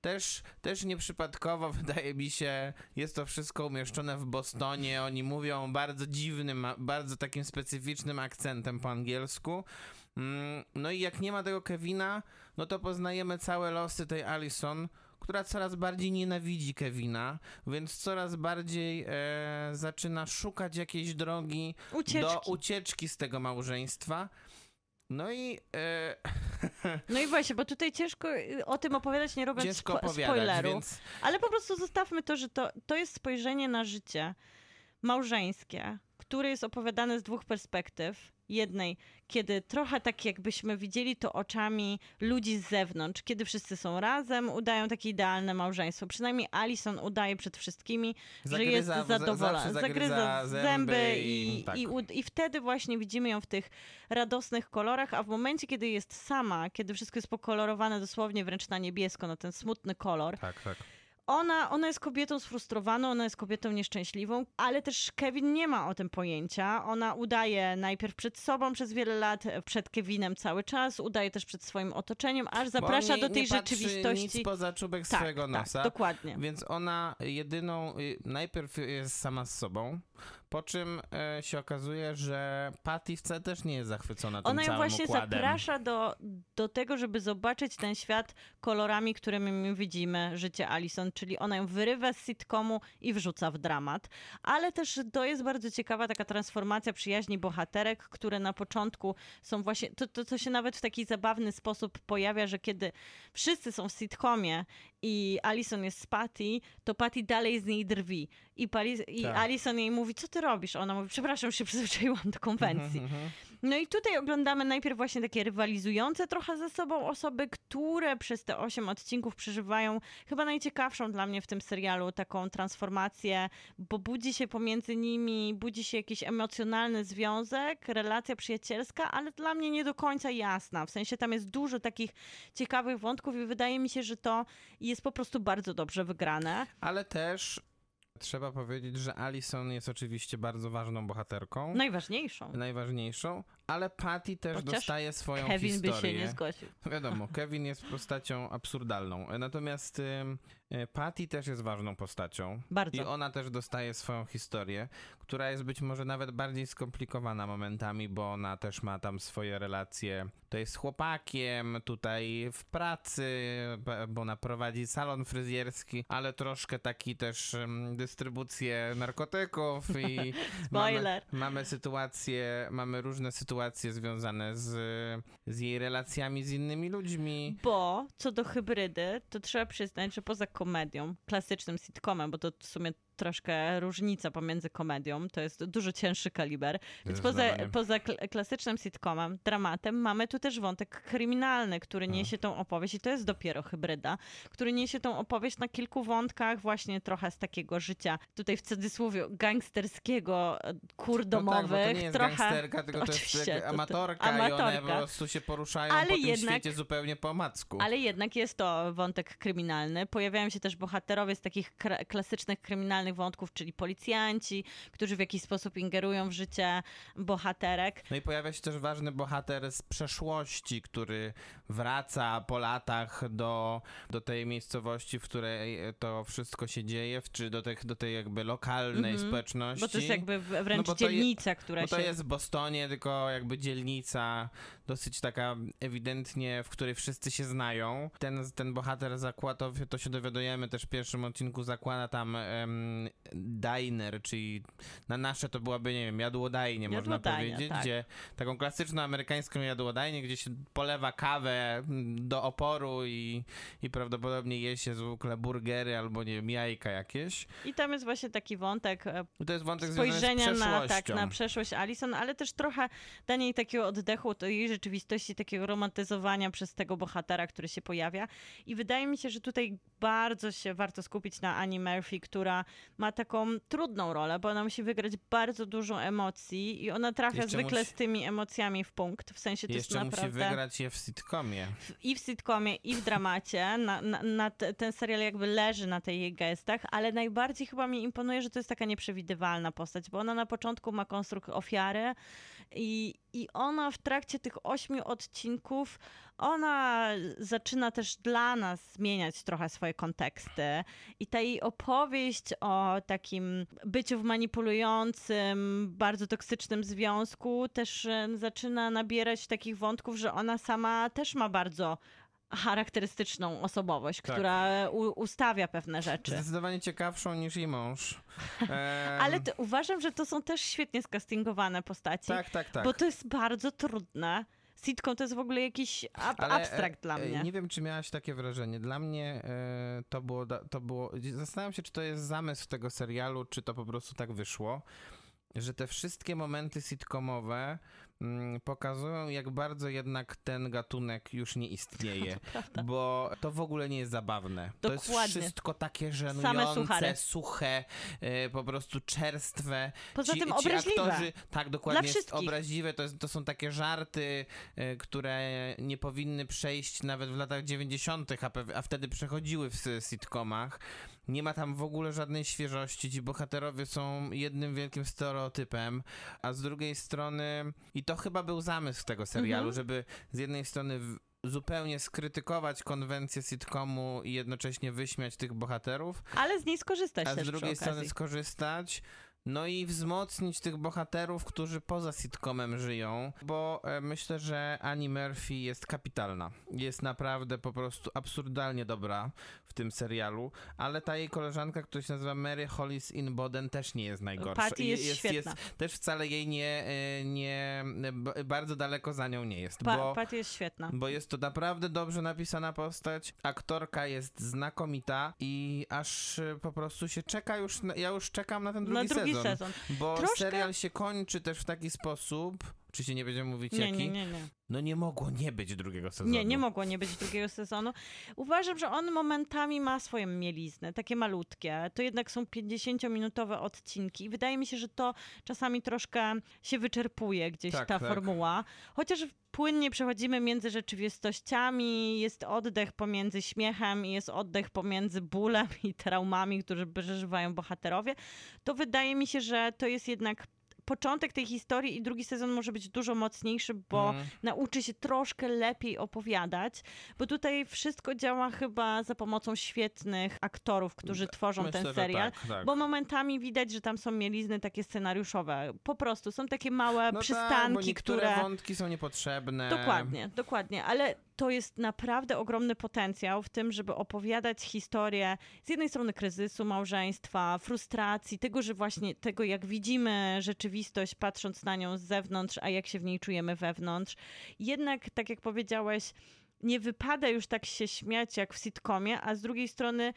Też, też nieprzypadkowo wydaje mi się, jest to wszystko umieszczone w Bostonie. Oni mówią bardzo dziwnym, bardzo takim specyficznym akcentem po angielsku. Mm, No i jak nie ma tego Kevina, no to poznajemy całe losy tej Alison, która coraz bardziej nienawidzi Kevina, więc coraz bardziej e, zaczyna szukać jakiejś drogi Ucieczki. do ucieczki z tego małżeństwa. No i e, No i właśnie, bo tutaj ciężko y, o tym opowiadać, nie robiąc ciężko spo- opowiadać, spoileru. więc Ale po prostu zostawmy to, że to, to jest spojrzenie na życie małżeńskie, które jest opowiadane z dwóch perspektyw. Jednej, kiedy trochę tak jakbyśmy widzieli to oczami ludzi z zewnątrz, kiedy wszyscy są razem, udają takie idealne małżeństwo. Przynajmniej Alison udaje przed wszystkimi, że jest Zagryza- za- zadowolona. Zagryza zagryza zęby, i, i- tak. i, i wtedy właśnie widzimy ją w tych radosnych kolorach, a w momencie, kiedy jest sama, kiedy wszystko jest pokolorowane dosłownie wręcz na niebiesko, na ten smutny kolor, tak, tak. Ona, ona jest kobietą sfrustrowaną, ona jest kobietą nieszczęśliwą, ale też Kevin nie ma o tym pojęcia. Ona udaje najpierw przed sobą przez wiele lat, przed Kevinem cały czas, udaje też przed swoim otoczeniem, aż zaprasza nie, do tej nie rzeczywistości. Nic poza czubek tak, swojego nosa. tak, dokładnie. Więc ona jedyną, y, najpierw jest sama z sobą, po czym e, się okazuje, że Patty wcale też nie jest zachwycona tym Ona ją właśnie układem. zaprasza do, do tego, żeby zobaczyć ten świat kolorami, którymi my widzimy życie Alison, czyli ona ją wyrywa z sitcomu i wrzuca w dramat. Ale też to jest bardzo ciekawa taka transformacja przyjaźni bohaterek, które na początku są właśnie, to, to, to się nawet w taki zabawny sposób pojawia, że kiedy wszyscy są w sitcomie i Alison jest z Patty, to Patty dalej z niej drwi. I, Pali- i Tak. Alison jej mówi, co ty robisz? Ona mówi, przepraszam, się przyzwyczaiłam do konwencji. Mhm, No i tutaj oglądamy najpierw właśnie takie rywalizujące trochę ze sobą osoby, które przez te osiem odcinków przeżywają chyba najciekawszą dla mnie w tym serialu taką transformację, bo budzi się pomiędzy nimi, budzi się jakiś emocjonalny związek, relacja przyjacielska, ale dla mnie nie do końca jasna. W sensie tam jest dużo takich ciekawych wątków i wydaje mi się, że to jest po prostu bardzo dobrze wygrane. Ale też trzeba powiedzieć, że Alison jest oczywiście bardzo ważną bohaterką. Najważniejszą. Najważniejszą, ale Patty też Chociaż dostaje swoją Kevin historię. by się nie zgłosił. Wiadomo, Kevin jest postacią absurdalną. Natomiast y, Patty też jest ważną postacią. Bardzo. I ona też dostaje swoją historię, która jest być może nawet bardziej skomplikowana momentami, bo ona też ma tam swoje relacje tutaj z chłopakiem, tutaj w pracy, bo ona prowadzi salon fryzjerski, ale troszkę taki też dystrybucję narkotyków i Spoiler. Mamy, mamy sytuacje, mamy różne sytuacje związane z, z jej relacjami z innymi ludźmi. Bo co do hybrydy, to trzeba przyznać, że poza komedią, klasycznym sitcomem, bo to w sumie troszkę różnica pomiędzy komedią, to jest dużo cięższy kaliber. Więc poza, poza kl- klasycznym sitcomem, dramatem, mamy tu też wątek kryminalny, który No. niesie tą opowieść i to jest dopiero hybryda, który niesie tą opowieść na kilku wątkach właśnie trochę z takiego życia, tutaj w cudzysłowie gangsterskiego, e, kur No tak, domowych, to nie jest trochę... gangsterka, tylko to jest to- to- amatorka, i one amatorka. po prostu się poruszają Ale po tym jednak- świecie zupełnie po omacku. Ale jednak jest to wątek kryminalny. Pojawiają się też bohaterowie z takich klasycznych kryminalnych wątków, czyli policjanci, którzy w jakiś sposób ingerują w życie bohaterek. No i pojawia się też ważny bohater z przeszłości, który wraca po latach do, do tej miejscowości, w której to wszystko się dzieje, czy do, tych, do tej jakby lokalnej Mhm. społeczności. Bo to jest jakby wręcz No to je- dzielnica, która Bo to się... jest w Bostonie, tylko jakby dzielnica dosyć taka ewidentnie, w której wszyscy się znają. Ten, ten bohater zakłada, to się dowiadujemy też w pierwszym odcinku, zakłada tam em, diner, czyli na nasze to byłaby, nie wiem, jadłodajnie, można powiedzieć, tak. gdzie taką klasyczną amerykańską jadłodajnię, gdzie się polewa kawę mm, do oporu i, i prawdopodobnie je się zwykle burgery albo, nie wiem, jajka jakieś. I tam jest właśnie taki wątek e, to jest wątek spojrzenia na, tak, na przeszłość Alison, ale też trochę danie jej takiego oddechu do jej rzeczywistości, takiego romantyzowania przez tego bohatera, który się pojawia. I wydaje mi się, że tutaj bardzo się warto skupić na Annie Murphy, która ma taką trudną rolę, bo ona musi wygrać bardzo dużo emocji i ona trafia Jeszcze zwykle musi- z tymi emocjami w punkt. W sensie to Jeszcze jest musi naprawdę wygrać je w sitcomie. i w sitcomie, i w dramacie. Na, na, na te, ten serial jakby leży na tej jej gestach, ale najbardziej chyba mi imponuje, że to jest taka nieprzewidywalna postać, bo ona na początku ma konstrukt ofiary I, I ona w trakcie tych ośmiu odcinków, ona zaczyna też dla nas zmieniać trochę swoje konteksty. I ta jej opowieść o takim byciu w manipulującym, bardzo toksycznym związku też zaczyna nabierać takich wątków, że ona sama też ma bardzo charakterystyczną osobowość, Tak. która u, ustawia pewne rzeczy. Zdecydowanie ciekawszą niż jej mąż. Em, Ale to, uważam, że to są też świetnie skastingowane postaci, Tak, tak, tak. bo to jest bardzo trudne. Sitcom to jest w ogóle jakiś ab- Ale, abstrakt e, dla e, mnie. Nie wiem, czy miałaś takie wrażenie. Dla mnie e, to, było, to było. Zastanawiam się, czy to jest zamysł tego serialu, czy to po prostu tak wyszło. Że te wszystkie momenty sitcomowe pokazują, jak bardzo jednak ten gatunek już nie istnieje. bo to w ogóle nie jest zabawne. To jest Dokładnie. wszystko takie żenujące, suche, e, po prostu czerstwe. Poza ci, tym ci obraźliwe. aktorzy, tak, dokładnie, jest wszystkich. obraźliwe. To, jest, to są takie żarty, e, które nie powinny przejść nawet w latach 90., a, a wtedy przechodziły w sitcomach. Nie ma tam w ogóle żadnej świeżości. Ci bohaterowie są jednym wielkim stereotypem, a z drugiej strony, i to chyba był zamysł tego serialu, Mhm. żeby z jednej strony zupełnie skrytykować konwencję sitcomu i jednocześnie wyśmiać tych bohaterów, Ale z niej skorzystać a z drugiej strony skorzystać. No i wzmocnić tych bohaterów, którzy poza sitcomem żyją, bo e, myślę, że Annie Murphy jest kapitalna. Jest naprawdę po prostu absurdalnie dobra w tym serialu, ale ta jej koleżanka, która się nazywa Mary Hollis in Boden też nie jest najgorsza. Patty I jest świetna. też wcale jej nie, e, nie bardzo daleko za nią nie jest, Pa- bo Patty jest świetna. bo jest to naprawdę dobrze napisana postać. Aktorka jest znakomita i aż y, po prostu się czeka już, ja już czekam na ten drugi, Na drugi sezon, sezon. Bo Troszkę- serial się kończy też w taki sposób, oczywiście nie będziemy mówić Nie, jaki, nie, nie, nie. no nie mogło nie być drugiego sezonu. Nie, nie mogło nie być drugiego sezonu. Uważam, że on momentami ma swoją mieliznę, takie malutkie. To jednak są 50-minutowe odcinki. Wydaje mi się, że to czasami troszkę się wyczerpuje gdzieś Tak, ta tak. formuła. Chociaż płynnie przechodzimy między rzeczywistościami, jest oddech pomiędzy śmiechem i jest oddech pomiędzy bólem i traumami, które przeżywają bohaterowie, to wydaje mi się, że to jest jednak początek tej historii i drugi sezon może być dużo mocniejszy, bo Mhm. nauczy się troszkę lepiej opowiadać, bo tutaj wszystko działa chyba za pomocą świetnych aktorów, którzy tworzą Myślę, ten serial. tak, tak. Bo momentami widać, że tam są mielizny takie scenariuszowe. Po prostu są takie małe no przystanki, tak, bo niektóre które. wątki są niepotrzebne. Dokładnie, dokładnie, ale to jest naprawdę ogromny potencjał w tym, żeby opowiadać historię z jednej strony kryzysu małżeństwa, frustracji, tego, że właśnie tego, jak widzimy rzeczywistość, patrząc na nią z zewnątrz, a jak się w niej czujemy wewnątrz. Jednak, tak jak powiedziałeś, nie wypada już tak się śmiać jak w sitcomie, a z drugiej strony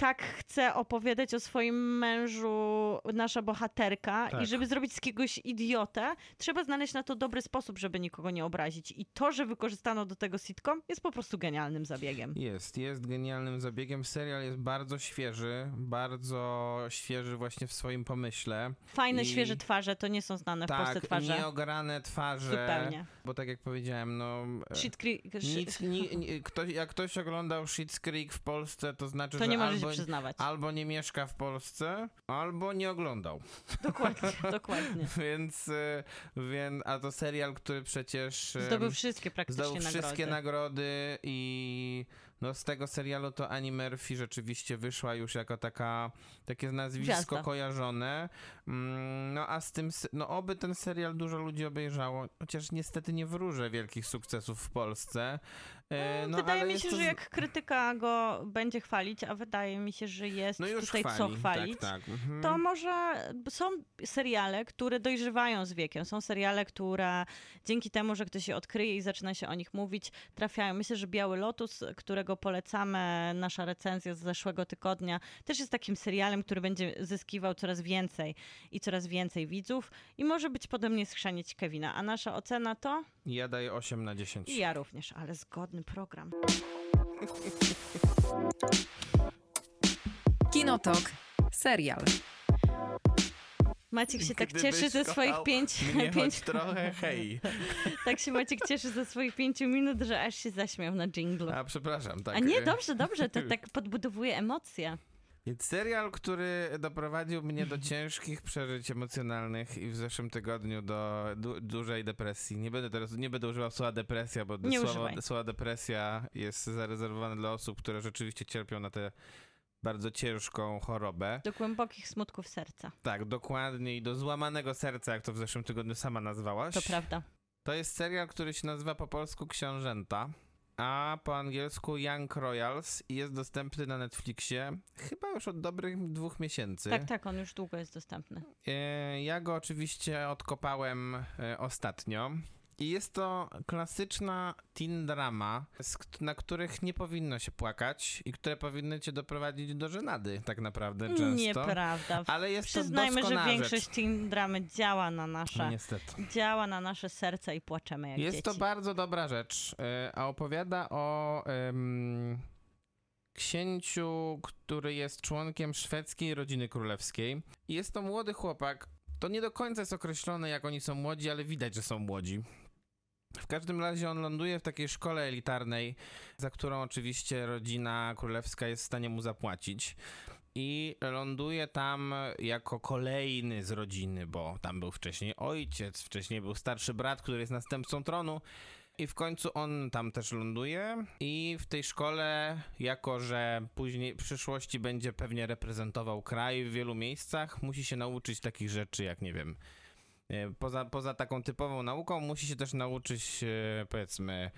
tak chce opowiadać o swoim mężu nasza bohaterka Tak. i żeby zrobić z kogoś idiotę, trzeba znaleźć na to dobry sposób, żeby nikogo nie obrazić. I to, że wykorzystano do tego sitcom, jest po prostu genialnym zabiegiem. Jest, jest genialnym zabiegiem. Serial jest bardzo świeży, bardzo świeży właśnie w swoim pomyśle. Fajne, I- świeże twarze, to nie są znane w Polsce Tak, twarze. nieograne twarze. Zupełnie. Bo tak jak powiedziałem, no... e, Shit Creek, Nic, ni, ni, ktoś, jak ktoś oglądał Schitt's Creek w Polsce, to znaczy, to że albo, przyznawać. albo nie mieszka w Polsce, albo nie oglądał. Dokładnie, dokładnie. Więc, y, więc, a to serial, który przecież Zdobył wszystkie praktycznie zdobył wszystkie nagrody. nagrody i no z tego serialu to Annie Murphy rzeczywiście wyszła już jako taka, takie nazwisko Gwiazda. kojarzone. Mm, No a z tym, no oby ten serial dużo ludzi obejrzało, chociaż niestety nie wróżę wielkich sukcesów w Polsce. E, No, wydaje mi się, to że jak krytyka go będzie chwalić, a wydaje mi się, że jest no tutaj chwali, co chwalić, Tak, tak. Mhm. to może są seriale, które dojrzewają z wiekiem. Są seriale, które dzięki temu, że ktoś je odkryje i zaczyna się o nich mówić, trafiają. Myślę, że Biały Lotus, którego polecamy, nasza recenzja z zeszłego tygodnia, też jest takim serialem, który będzie zyskiwał coraz więcej i coraz więcej widzów i może być podobnie schrzanić Kevina. A nasza ocena to? Ja daję 8 na 10. I ja również, ale zgodny program. Kinotok. Serial. Maciek się tak cieszy ze swoich pięć, Mnie pięć trochę, hej. Tak się Maciek cieszy ze swoich pięciu minut, że aż się zaśmiał na dżinglu. A przepraszam, tak. A nie, e, dobrze, dobrze, to tak podbudowuje emocje. Więc serial, który doprowadził mnie do ciężkich przeżyć emocjonalnych i w zeszłym tygodniu do du dużej depresji. Nie będę teraz, nie będę używał słowa depresja, bo Nie słowo, słowa depresja jest zarezerwowane dla osób, które rzeczywiście cierpią na tę bardzo ciężką chorobę. Do głębokich smutków serca. Tak, dokładnie i do złamanego serca, jak to w zeszłym tygodniu sama nazwałaś. To prawda. To jest serial, który się nazywa po polsku Książęta, a po angielsku Young Royals i jest dostępny na Netflixie chyba już od dobrych dwóch miesięcy. Tak, tak, on już długo jest dostępny. E, Ja go oczywiście odkopałem e, ostatnio. I jest to klasyczna teen drama, na których nie powinno się płakać i które powinny cię doprowadzić do żenady tak naprawdę często. Nieprawda. Ale jest Przyznajmy, to że większość rzecz. teen dramy działa na nasze, No niestety. działa na nasze serca i płaczemy jak Jest dzieci. to bardzo dobra rzecz, e, a opowiada o em, księciu, który jest członkiem szwedzkiej rodziny królewskiej. Jest to młody chłopak. To nie do końca jest określone, jak oni są młodzi, ale widać, że są młodzi. W każdym razie on ląduje w takiej szkole elitarnej, za którą oczywiście rodzina królewska jest w stanie mu zapłacić. I ląduje tam jako kolejny z rodziny, bo tam był wcześniej ojciec, wcześniej był starszy brat, który jest następcą tronu. I w końcu on tam też ląduje i w tej szkole, jako że później w przyszłości będzie pewnie reprezentował kraj w wielu miejscach, musi się nauczyć takich rzeczy jak, nie wiem, poza, poza taką typową nauką, musi się też nauczyć, e, powiedzmy,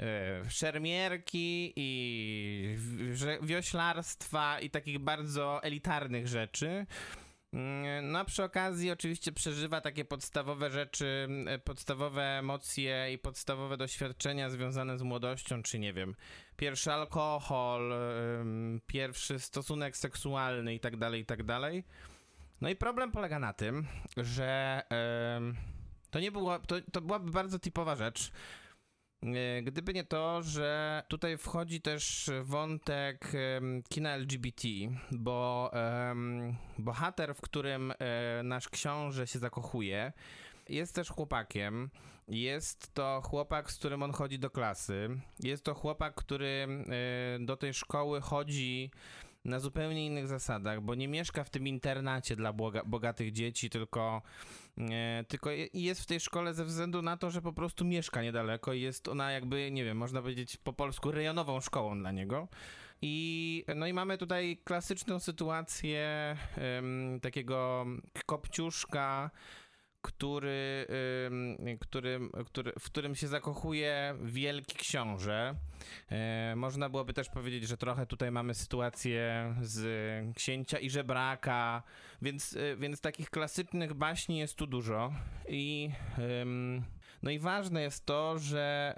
e, szermierki i wioślarstwa i takich bardzo elitarnych rzeczy. Mm, No a przy okazji oczywiście przeżywa takie podstawowe rzeczy, e, podstawowe emocje i podstawowe doświadczenia związane z młodością, czy nie wiem, pierwszy alkohol, pierwszy stosunek seksualny i tak dalej, i tak dalej. No i problem polega na tym, że em, to nie było, to, to byłaby bardzo typowa rzecz, E, Gdyby nie to, że tutaj wchodzi też wątek kina LGBT, bo em, bohater, w którym e, nasz książę się zakochuje, jest też chłopakiem. Jest to chłopak, z którym on chodzi do klasy. Jest to chłopak, który e, do tej szkoły chodzi na zupełnie innych zasadach, bo nie mieszka w tym internacie dla boga, bogatych dzieci, tylko, e, tylko je- jest w tej szkole ze względu na to, że po prostu mieszka niedaleko i jest ona jakby, nie wiem, można powiedzieć po polsku rejonową szkołą dla niego. I, no i mamy tutaj klasyczną sytuację takiego kopciuszka, który, ym, którym, który, w którym się zakochuje wielki książę. E, można byłoby też powiedzieć, że trochę tutaj mamy sytuację z księcia i żebraka, więc, y, więc takich klasycznych baśni jest tu dużo. I, no i ważne jest to, że.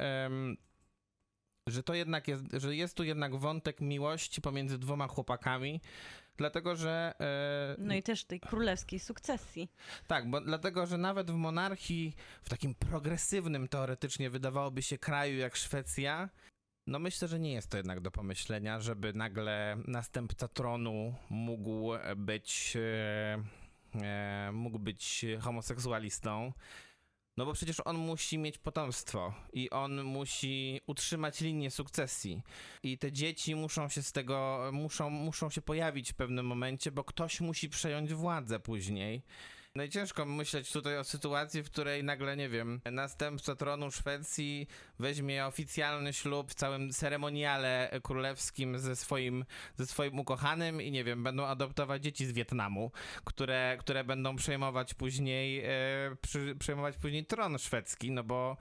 że to jednak jest, że jest tu jednak wątek miłości pomiędzy dwoma chłopakami, dlatego że e, No i też tej królewskiej sukcesji. tak, bo dlatego, że nawet w monarchii, w takim progresywnym teoretycznie wydawałoby się kraju jak Szwecja, no myślę, że nie jest to jednak do pomyślenia, żeby nagle następca tronu mógł być, e, mógł być homoseksualistą. No bo przecież on musi mieć potomstwo i on musi utrzymać linię sukcesji. I te dzieci muszą się z tego, muszą, muszą się pojawić w pewnym momencie, bo ktoś musi przejąć władzę później. No i ciężko myśleć tutaj o sytuacji, w której nagle, nie wiem, następca tronu Szwecji weźmie oficjalny ślub w całym ceremoniale królewskim ze swoim, ze swoim ukochanym i nie wiem, będą adoptować dzieci z Wietnamu, które, które będą przejmować później, e, przy, przejmować później tron szwedzki, no bo,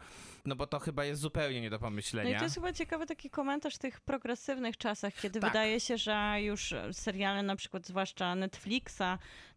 no bo to chyba jest zupełnie nie do No i pomyślenia. to jest chyba ciekawy taki komentarz w tych progresywnych czasach, kiedy Tak. wydaje się, że już seriale, na przykład zwłaszcza Netflixa,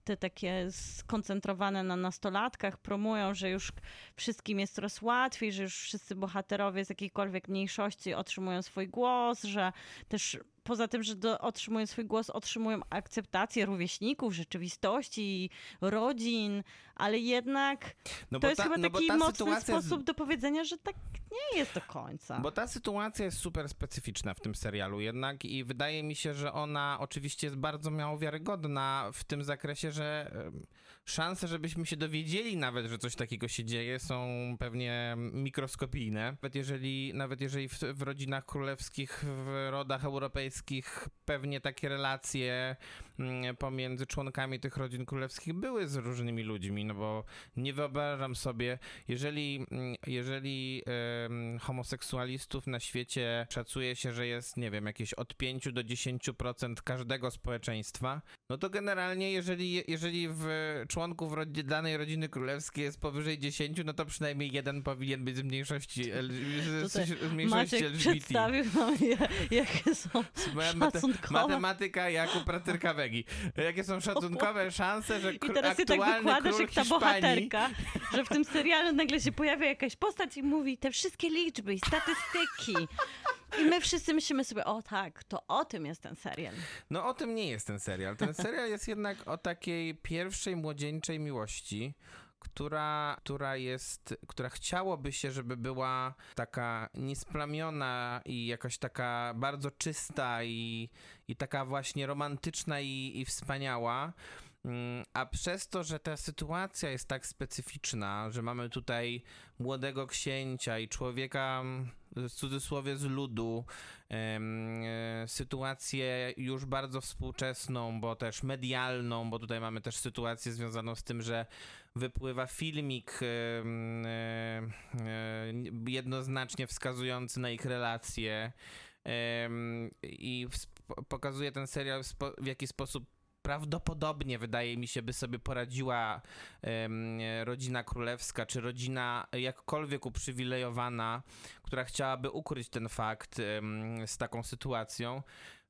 te takie skoncentrowane na nastolatkach, promują, że już wszystkim jest coraz łatwiej, że już wszyscy bohaterowie z jakiejkolwiek mniejszości otrzymują swój głos, że też poza tym, że do, otrzymują swój głos, otrzymują akceptację rówieśników, rzeczywistości, rodzin, ale jednak no to jest chyba no taki ta mocny sytuacja jest- sposób do powiedzenia, że tak nie jest do końca. Bo ta sytuacja jest super specyficzna w tym serialu jednak i wydaje mi się, że ona oczywiście jest bardzo mało wiarygodna w tym zakresie, że szanse, żebyśmy się dowiedzieli nawet, że coś takiego się dzieje, są pewnie mikroskopijne. Nawet jeżeli, nawet jeżeli w, w rodzinach królewskich, w rodach europejskich pewnie takie relacje mm, pomiędzy członkami tych rodzin królewskich były z różnymi ludźmi, no bo nie wyobrażam sobie, jeżeli, mm, jeżeli homoseksualistów na świecie szacuje się, że jest, nie wiem, jakieś od 5 do 10% każdego społeczeństwa, no to generalnie jeżeli, jeżeli w członków rodzi, danej rodziny królewskiej jest powyżej 10, no to przynajmniej jeden powinien być z mniejszości, L- z, z mniejszości Maciek LGBT. przedstawił nam, ja- jakie są szacunkowe. matematyka Jakub Pratyrka-Wegi. Jakie są szacunkowe szanse, że I kr- teraz się tak wykładasz jak ta Hiszpanii bohaterka, że w tym serialu nagle się pojawia jakaś postać i mówi te wszystkie liczby i statystyki. I my wszyscy myślimy sobie, o tak, to o tym jest ten serial. No o tym nie jest ten serial. Ten serial jest jednak o takiej pierwszej młodzieńczej miłości, która, która jest, która chciałoby się, żeby była taka niesplamiona i jakaś taka bardzo czysta i, i taka właśnie romantyczna i, i wspaniała. Mm, A przez to, że ta sytuacja jest tak specyficzna, że mamy tutaj młodego księcia i człowieka w cudzysłowie z ludu, e, sytuację już bardzo współczesną, bo też medialną, bo tutaj mamy też sytuację związaną z tym, że wypływa filmik e, e, jednoznacznie wskazujący na ich relacje. I pokazuje ten serial w jaki sposób prawdopodobnie, wydaje mi się, by sobie poradziła em, rodzina królewska, czy rodzina jakkolwiek uprzywilejowana, która chciałaby ukryć ten fakt em, z taką sytuacją.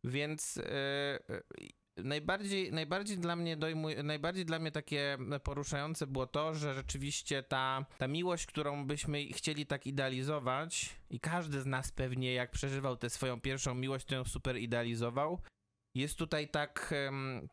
Więc e, najbardziej, najbardziej dla mnie dojmuj, najbardziej dla mnie takie poruszające było to, że rzeczywiście ta, ta miłość, którą byśmy chcieli tak idealizować i każdy z nas pewnie jak przeżywał tę swoją pierwszą miłość, to ją super idealizował, jest tutaj tak,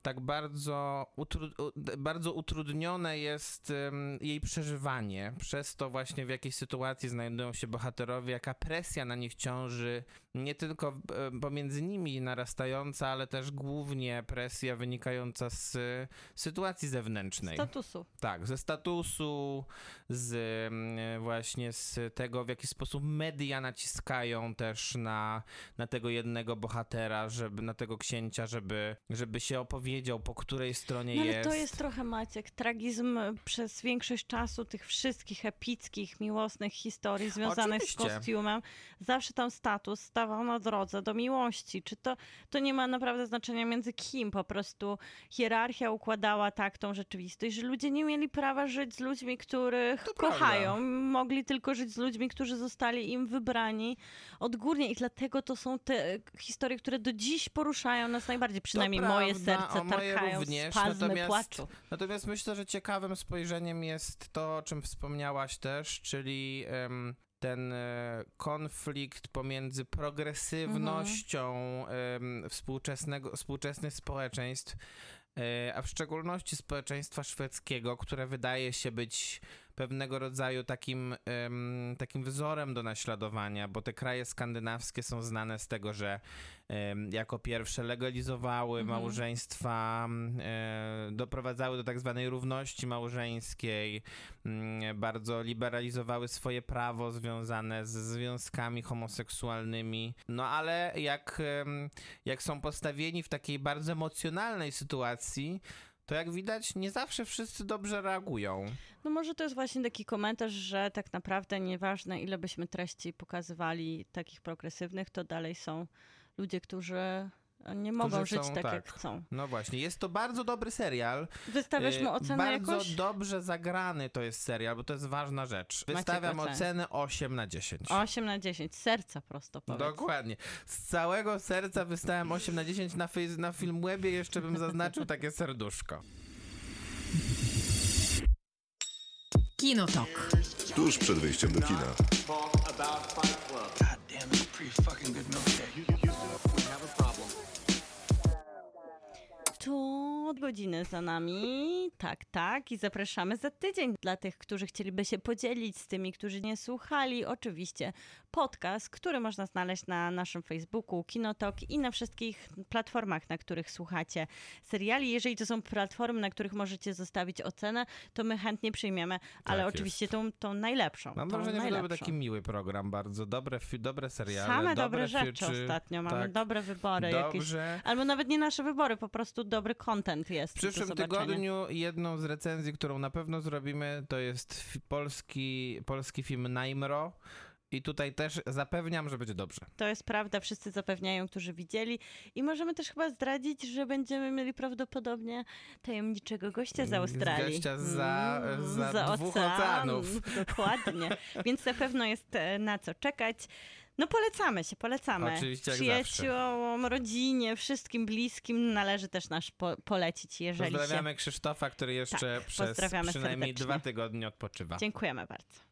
tak bardzo, utru- bardzo utrudnione jest jej przeżywanie. Przez to właśnie w jakiej sytuacji znajdują się bohaterowie, jaka presja na nich ciąży, nie tylko em, pomiędzy nimi narastająca, ale też głównie presja wynikająca z e, sytuacji zewnętrznej. Statusu. Tak, ze statusu, z mm, właśnie z tego, w jaki sposób media naciskają też na, na tego jednego bohatera, żeby na tego księcia, żeby, żeby się opowiedział, po której stronie No ale jest. to jest trochę, Maciek, tragizm przez większość czasu tych wszystkich epickich, miłosnych historii związanych Oczywiście. z kostiumem. Zawsze tam status stawał na drodze do miłości. Czy to, to nie ma naprawdę znaczenia między kim? Po prostu hierarchia układała tak tą rzeczywistość, że ludzie nie mieli prawa żyć z ludźmi, których To kochają. prawda. Mogli tylko żyć z ludźmi, którzy zostali im wybrani odgórnie i dlatego to są te historie, które do dziś poruszają nas najbardziej. Przynajmniej moje prawda, serce moje tarkają również, spazmy natomiast- płaczu. Natomiast myślę, że ciekawym spojrzeniem jest to, o czym wspomniałaś też, czyli em, ten e, konflikt pomiędzy progresywnością em, współczesnego, współczesnych społeczeństw, e, a w szczególności społeczeństwa szwedzkiego, które wydaje się być pewnego rodzaju takim, em, takim wzorem do naśladowania, bo te kraje skandynawskie są znane z tego, że em, jako pierwsze legalizowały Mhm. małżeństwa, m, e, doprowadzały do tak zwanej równości małżeńskiej, mm, bardzo liberalizowały swoje prawo związane z związkami homoseksualnymi. No ale jak, jak są postawieni w takiej bardzo emocjonalnej sytuacji, to jak widać, nie zawsze wszyscy dobrze reagują. No może to jest właśnie taki komentarz, że tak naprawdę nieważne ile byśmy treści pokazywali takich progresywnych, to dalej są ludzie, którzy nie mogą żyć są- tak, tak. jak chcą. No właśnie, jest to bardzo dobry serial. Wystawiasz mu Y, ocenę Bardzo jakąś? dobrze zagrany to jest serial, bo to jest ważna rzecz. Wystawiam ocenę. ocenę 8 na 10. 8 na 10, serca prosto powiedz. Dokładnie. Z całego serca wystałem 8 na 10 na, na Filmwebie, jeszcze bym zaznaczył takie serduszko. Kinotok. Tuż przed wyjściem do kina. God damn, it's a pretty fucking good To godziny za nami, tak, tak, i zapraszamy za tydzień dla tych, którzy chcieliby się podzielić z tymi, którzy nie słuchali. Oczywiście podcast, który można znaleźć na naszym Facebooku, Kinotok i na wszystkich platformach, na których słuchacie seriali. Jeżeli to są platformy, na których możecie zostawić ocenę, to my chętnie przyjmiemy, ale jest. oczywiście tą, tą najlepszą. Mam wrażenie, że to był taki miły program, bardzo dobre, dobre seriale, Same dobre, dobre rzeczy ostatnio, mamy tak. dobre wybory jakieś. Dobrze. Albo nawet nie nasze wybory, po prostu dobry content jest. W przyszłym tygodniu jedną z recenzji, którą na pewno zrobimy, to jest polski, polski film Najmro. I tutaj też zapewniam, że będzie dobrze. To jest prawda, wszyscy zapewniają, którzy widzieli. I możemy też chyba zdradzić, że będziemy mieli prawdopodobnie tajemniczego gościa z Australii. Gościa za- Mm, za dwóch oceanów. Dokładnie. Więc na pewno jest e, na co czekać. No polecamy się, polecamy. Oczywiście, jak Przyjaciółom, rodzinie, wszystkim bliskim należy też nasz po polecić, jeżeli się... Pozdrawiamy Krzysztofa, który jeszcze Tak, przez przynajmniej serdecznie. dwa tygodnie odpoczywa. Dziękujemy bardzo.